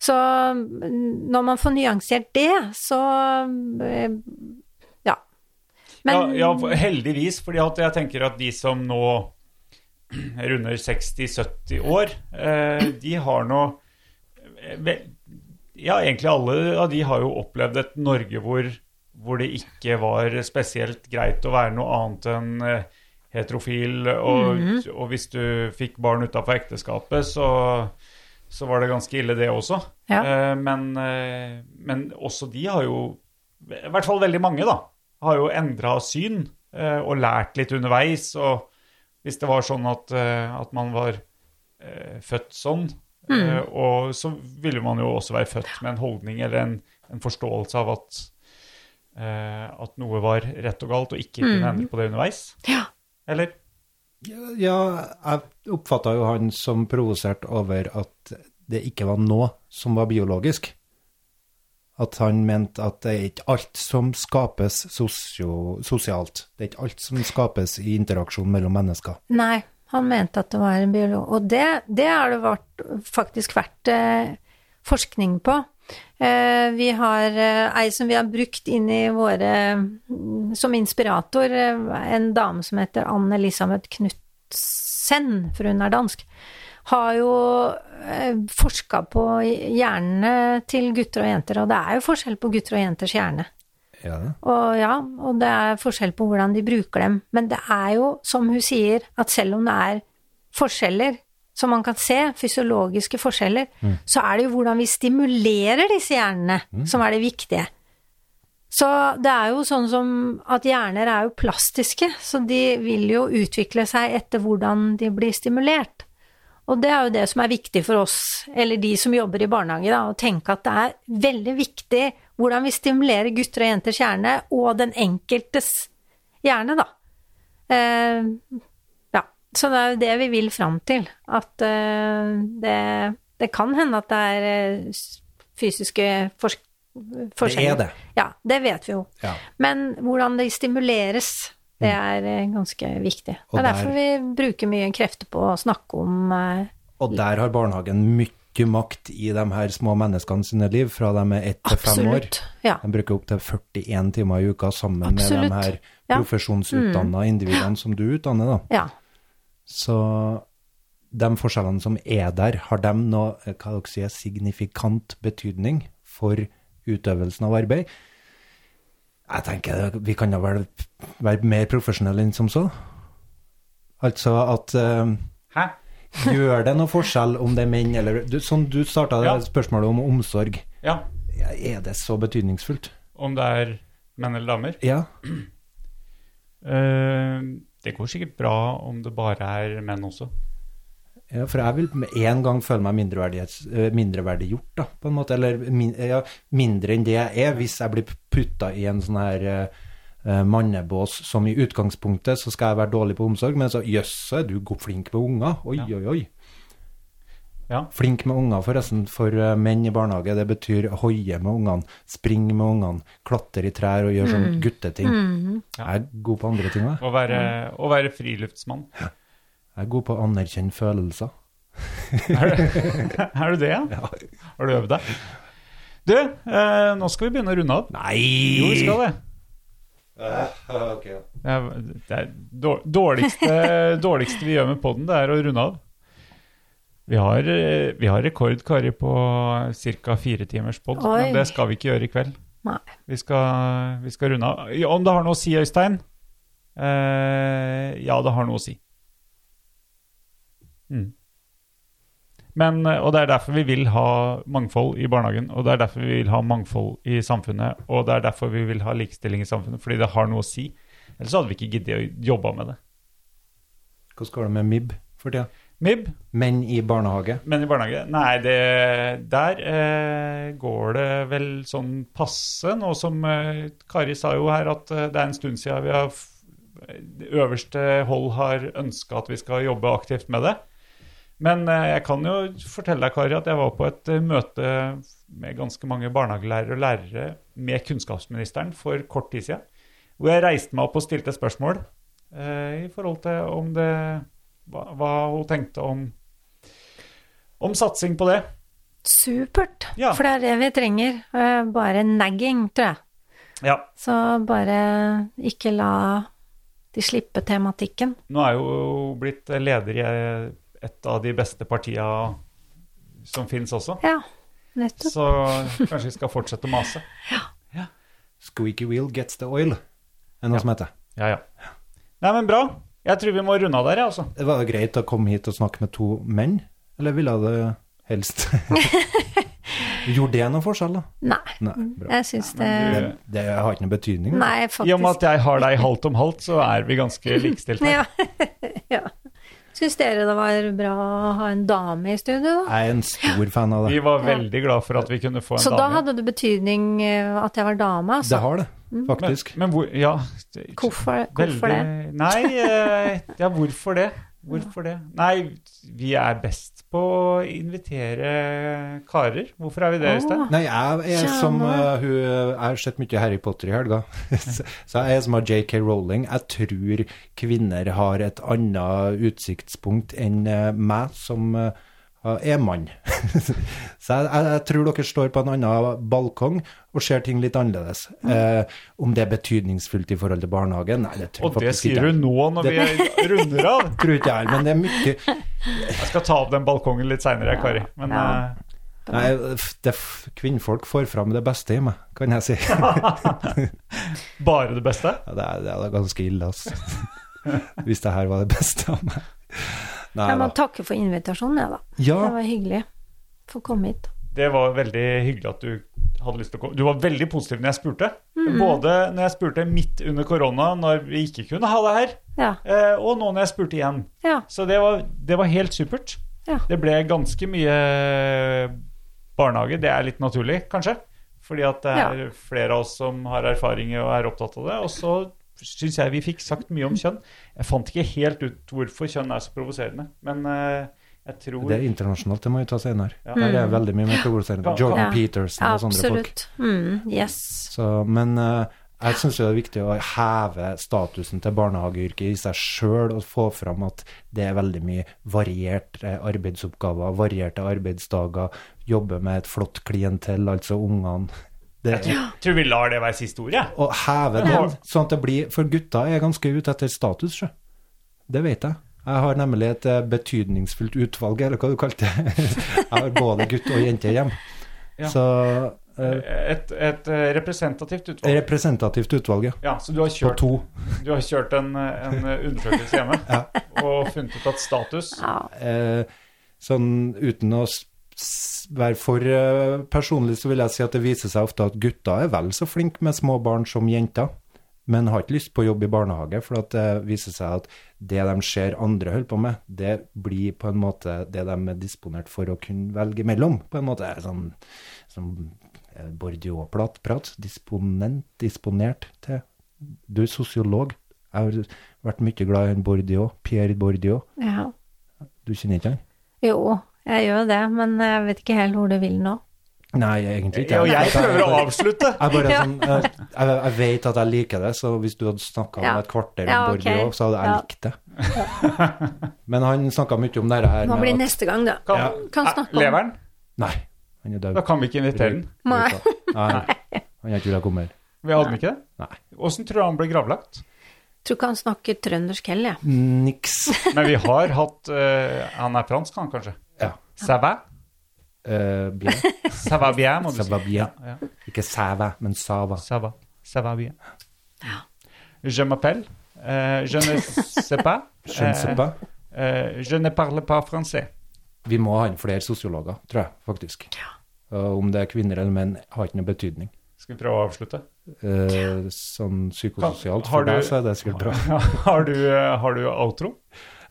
Så mm, når man får nyansert det, så eh, ja. Men
ja, ja, heldigvis, fordi jeg tenker at de som nå [CLEARS THROAT] runder 60-70 år, eh, de har nå eh, Ja, egentlig alle av de har jo opplevd et Norge hvor, hvor det ikke var spesielt greit å være noe annet enn heterofil, og,
Mhm.
og hvis du fikk barn utafor ekteskapet, så, så var det ganske ille, det også.
Ja.
Eh, men, eh, men også de har jo, i hvert fall veldig mange, da, har jo endra syn eh, og lært litt underveis. Og hvis det var sånn at, at man var født sånn, eh, og så ville man jo også være født med en holdning eller en, en forståelse av at, eh, at noe var rett og galt, og ikke kunne endre på det underveis.
ja.
Eller?
Ja, jeg oppfatta jo han som provosert over at det ikke var noe som var biologisk. At han mente at det er ikke alt som skapes sosio, sosialt. Det er ikke alt som skapes i interaksjon mellom mennesker.
Nei, han mente at det var en biolog. Og det, det har det vært, faktisk vært eh, forskning på. Eh, vi har eh, ei som vi har brukt inn i våre mm, som inspirator, eh, en dame som heter Anne-Elisabeth Knutsen, for hun er dansk. Har jo forska på hjernene til gutter og jenter, og det er jo forskjell på gutter og jenters hjerne.
Ja.
Og ja, og det er forskjell på hvordan de bruker dem. Men det er jo, som hun sier, at selv om det er forskjeller som man kan se, fysiologiske forskjeller, så er det jo hvordan vi stimulerer disse hjernene som er det viktige. Så det er jo sånn som at hjerner er jo plastiske, så de vil jo utvikle seg etter hvordan de blir stimulert. Og det er jo det som er viktig for oss, eller de som jobber i barnehage, da, å tenke at det er veldig viktig hvordan vi stimulerer gutter og jenters hjerne, og den enkeltes hjerne, da. Eh, så det er jo det vi vil fram til. At eh, det, det kan hende at det er eh, fysiske forsk forskjeller.
det.
Ja, det vet vi jo.
Ja.
Men hvordan de stimuleres, det er eh, ganske viktig.
Og
det er derfor
der-
vi bruker mye krefter på å snakke om
Og der har barnehagen mye makt i de her små menneskene sine liv, fra de er ett til fem år.
Absolutt. Ja.
De bruker opptil 41 timer i uka sammen med de her
Ja.
mm. individene som du utdanner, da.
ja.
Så de forskjellene som er der, har de noe eh, hva dere sier, signifikant betydning for utøvelsen av arbeid? Jeg tenker vi kan da vel være mer profesjonelle enn som så. Altså at uh,
Hæ? [LAUGHS]
Gjør det noe forskjell om det er menn eller du, Sånn du starta
Ja.
spørsmålet om omsorg.
Ja.
Er det så betydningsfullt?
Om det er menn eller damer?
Ja.
Eh, det går sikkert bra om det bare er menn også.
Ja, for jeg vil med en gang føle meg eh, mindreverdiggjort, da, på en måte. Eller min, ja, mindre enn det jeg er, hvis jeg blir putta i en sånn her eh, mannebås som i utgangspunktet så skal jeg være dårlig på omsorg, men så jøss, er du flink med unger. Oi,
Ja.
oi, oi.
Ja.
Flink med unger, forresten, for eh, menn i barnehage. Det betyr hoie med ungene, springe med ungene, klatre i trær og gjøre sånn gutteting. Jeg er god på andre ting òg.
Å være, å være friluftsmann.
Jeg er god på å anerkjenne følelser.
Er du, [LAUGHS] er du det, ja? Har du øvd deg? Du, eh, nå skal vi begynne å runde av.
Nei!
Jo, vi skal det.
Ok, ja.
Det er, det er dårligste, dårligste vi gjør med podden, det er å runde av. Vi har, eh, vi har rekord, Kari, på ca. fire timers pod, men det skal vi ikke gjøre i kveld.
Nei.
Vi skal, vi skal runde av. Ja, Om det har noe å si, Øystein? Eh, ja, det har noe å si. Mm. Men, eh, og det er derfor vi vil ha mangfold i barnehagen, og det er derfor vi vil ha mangfold i samfunnet, og det er derfor vi vil ha likestilling i samfunnet, fordi det har noe å si. Ellers hadde vi ikke giddet å jobbe med det.
Hvordan går det med MIB for tida?
MIB,
Menn i barnehage.
men i barnehage Nei, det, der eh, går det vel sånn passe, nå som eh, Kari sa jo her at eh, det er en stund siden vi har øverste hold har ønska at vi skal jobbe aktivt med det. Men eh, jeg kan jo fortelle deg, Kari, at jeg var på et eh, møte med ganske mange barnehagelærere og lærere med kunnskapsministeren for kort tid siden. Hvor jeg reiste meg opp og stilte spørsmål eh, i forhold til om det hva, hva hun tenkte om om satsing på det.
Supert.
Ja.
For det er det vi trenger. Eh, Bare nagging, tror jeg.
Ja.
Så bare ikke la de slippe tematikken.
Nå er jo blitt leder i et av de beste partia som fins også.
Ja, nettopp.
Så kanskje vi skal fortsette å mase. [LAUGHS] Ja.
Squeaky wheel gets the oil, er noe
Ja.
som heter.
Ja, ja. Nei, men bra. Jeg tror vi må runde av der, jeg, altså.
Det var greit å komme hit og snakke med to menn, eller ville det helst [LAUGHS] Gjorde det noen forskjell, da?
Nei,
Nei,
jeg syns det
Det, det har ikke noen betydning.
Nei,
I og med at jeg har deg halvt om halvt, så er vi ganske likestilte. her. [LAUGHS]
Ja. ja. Syns dere det var bra å ha en dame i studio, da?
Jeg er en stor fan av det.
Vi var veldig glad for at vi kunne få en
Så da hadde det betydning eh, at jeg var dame,
Det
altså?
har det,
Men,
faktisk.
men hvor Ja.
Hvorfor, Hvorfor,
veldig, det? Nei, eh, ja, hvorfor det? Hvorfor det? Nei, vi er best på å invitere karer. Hvorfor er vi det, Øystein?
Nei, jeg er som uh, hun Jeg har sett mye Harry Potter i helga. [LAUGHS] så jeg er som har JK Rowling. Jeg tror kvinner har et annet utsiktspunkt enn uh, meg, som eh, er mann. [LAUGHS] så jeg, jeg, jeg tror dere står på en annen balkong og ser ting litt annerledes. Eh, om det er betydningsfullt i forhold til barnehagen? Nei, det tror
Og
jeg
det sier
ikke.
du nå når vi runder av. [LAUGHS]
Tror ikke jeg, men det er mye
Jeg skal ta opp den balkongen litt seinere, Kari. Men
Ja.
eh,
Nei, det, f- kvinnfolk får fram det beste i meg, kan jeg si. [LAUGHS]
bare det beste?
Ja, det, er, det er ganske ille, altså. Hvis det her var det beste av meg. Nei
Jeg må
da.
takke for invitasjonen, jeg, da.
Ja,
Det var hyggelig. å Få komme hit.
Det var veldig hyggelig at du hadde lyst til å komme. Du var veldig positiv når jeg spurte.
Mm.
Både når jeg spurte midt under korona, når vi ikke kunne ha det her,
Ja.
eh, og nå når jeg spurte igjen.
ja.
Så det var, det var helt supert.
Ja.
Det ble ganske mye barnehage. Det er litt naturlig, kanskje. Fordi at det er flere av oss som har erfaring og er opptatt av det. Og så syns jeg vi fikk sagt mye om kjønn. Jeg fant ikke helt ut hvorfor kjønn er så provoserende. Men eh, jeg tror
det er internasjonalt, det må vi ta senere.
Ja.
Der er veldig mye mer provoserende.
Ja.
Jordan
Ja.
Peterson og sånne folk.
Absolutt. Mm, yes.
Så, men eh, jeg syns det er viktig å heve statusen til barnehageyrket i seg sjøl, og få fram at det er veldig mye varierte arbeidsoppgaver, varierte arbeidsdager, jobbe med et flott klientell, altså ungene. Det,
Jeg tror, tror vi lar det være siste ord, jeg.
å heve den, sånn at det blir For gutta er ganske ute etter status, sjø. Det vet jeg. Jeg har nemlig et eh, betydningsfullt utvalg, eller hva du kalte det. [LAUGHS] Jeg har både gutt og jente hjem.
Ja.
Så eh,
Et, et eh, representativt utvalg.
representativt utvalg, ja.
Ja, så du har kjørt, du har kjørt en, en undersøkelse hjemme
Ja.
og funnet ut at status
Ja.
Eh, sånn uten å være for eh, personlig, så vil jeg si at det viser seg ofte at gutter er vel så flinke med små barn som jenter, men har ikke lyst på jobb i barnehage, for at det viser seg at det de ser andre holder på med, det blir på en måte det de er disponert for å kunne velge mellom. På en måte sånn, sånn eh, Bourdieu-prat. Disponent, disponert til Du er sosiolog. Jeg har vært mye glad i en Bordeaux, Pierre Bordeaux.
ja.
Du kjenner ikke han?
Jo, jeg gjør det, men jeg vet ikke helt hvor du vil nå.
Nei, egentlig ikke.
Og jeg prøver å avslutte. [LAUGHS]
Jeg, bare, sånn, jeg, jeg, jeg vet at jeg liker det, så hvis du hadde snakka
Ja.
om et kvarter om
Ja, ok.
Bordeaux, så hadde jeg
Ja.
likt det. Men han snakka mye om det her
blir
at-
neste gang, da?
Kan,
Ja.
Kan snakke om-
Leveren?
Nei, han er død.
Da kan vi ikke invitere den.
Nei.
Nei, han er ikke villet komme her.
Vi hadde ikke det?
Nei.
Åssen tror du han ble gravlagt?
Tror ikke han snakker trøndersk heller, jeg.
Niks. [LAUGHS]
Men vi har hatt uh, Han er fransk, han kanskje?
Ja.
Ça va?
Uh, bien. [LAUGHS]
Ça va bien, må du
Ça
si.
va bien.
Ja, ja.
Ikke sæva, men sava.
Ça va. Ça va bien. Je m'appelle. Uh, je ne sais pas. [LAUGHS]
Je ne sais pas.
Eh, je ne parle pas français.
Vi må ha inn flere sosiologer, tror jeg faktisk. Ja. om det er kvinner eller menn, har ikke noe betydning.
Skal vi prøve å avslutte?
Eh, sånn psykososialt for
du-
deg, så er det sikkert bra. [LAUGHS]
har, du, eh, har du outro?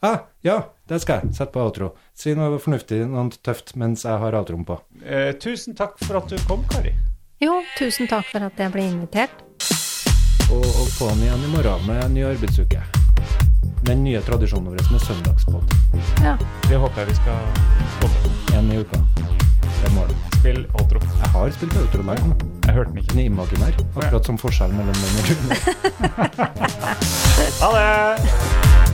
Ah, ja, det skal jeg. Sett på outro. Si noe fornuftig, noe tøft, mens jeg har outroen på.
Eh, tusen takk for at du kom, Kari.
Jo, tusen takk for at jeg ble invitert.
Og, og på'n igjen i morgen med en ny arbeidsuke. Den nye tradisjonen vår med søndagspod.
Ja.
Det håper jeg vi skal få til.
En i uka. Det.
Spill outro.
Jeg har spilt outro der.
Jeg hørte den ikke.
Den er imaginær. Akkurat som forskjellen mellom den og Rune. [LAUGHS]
Ha det!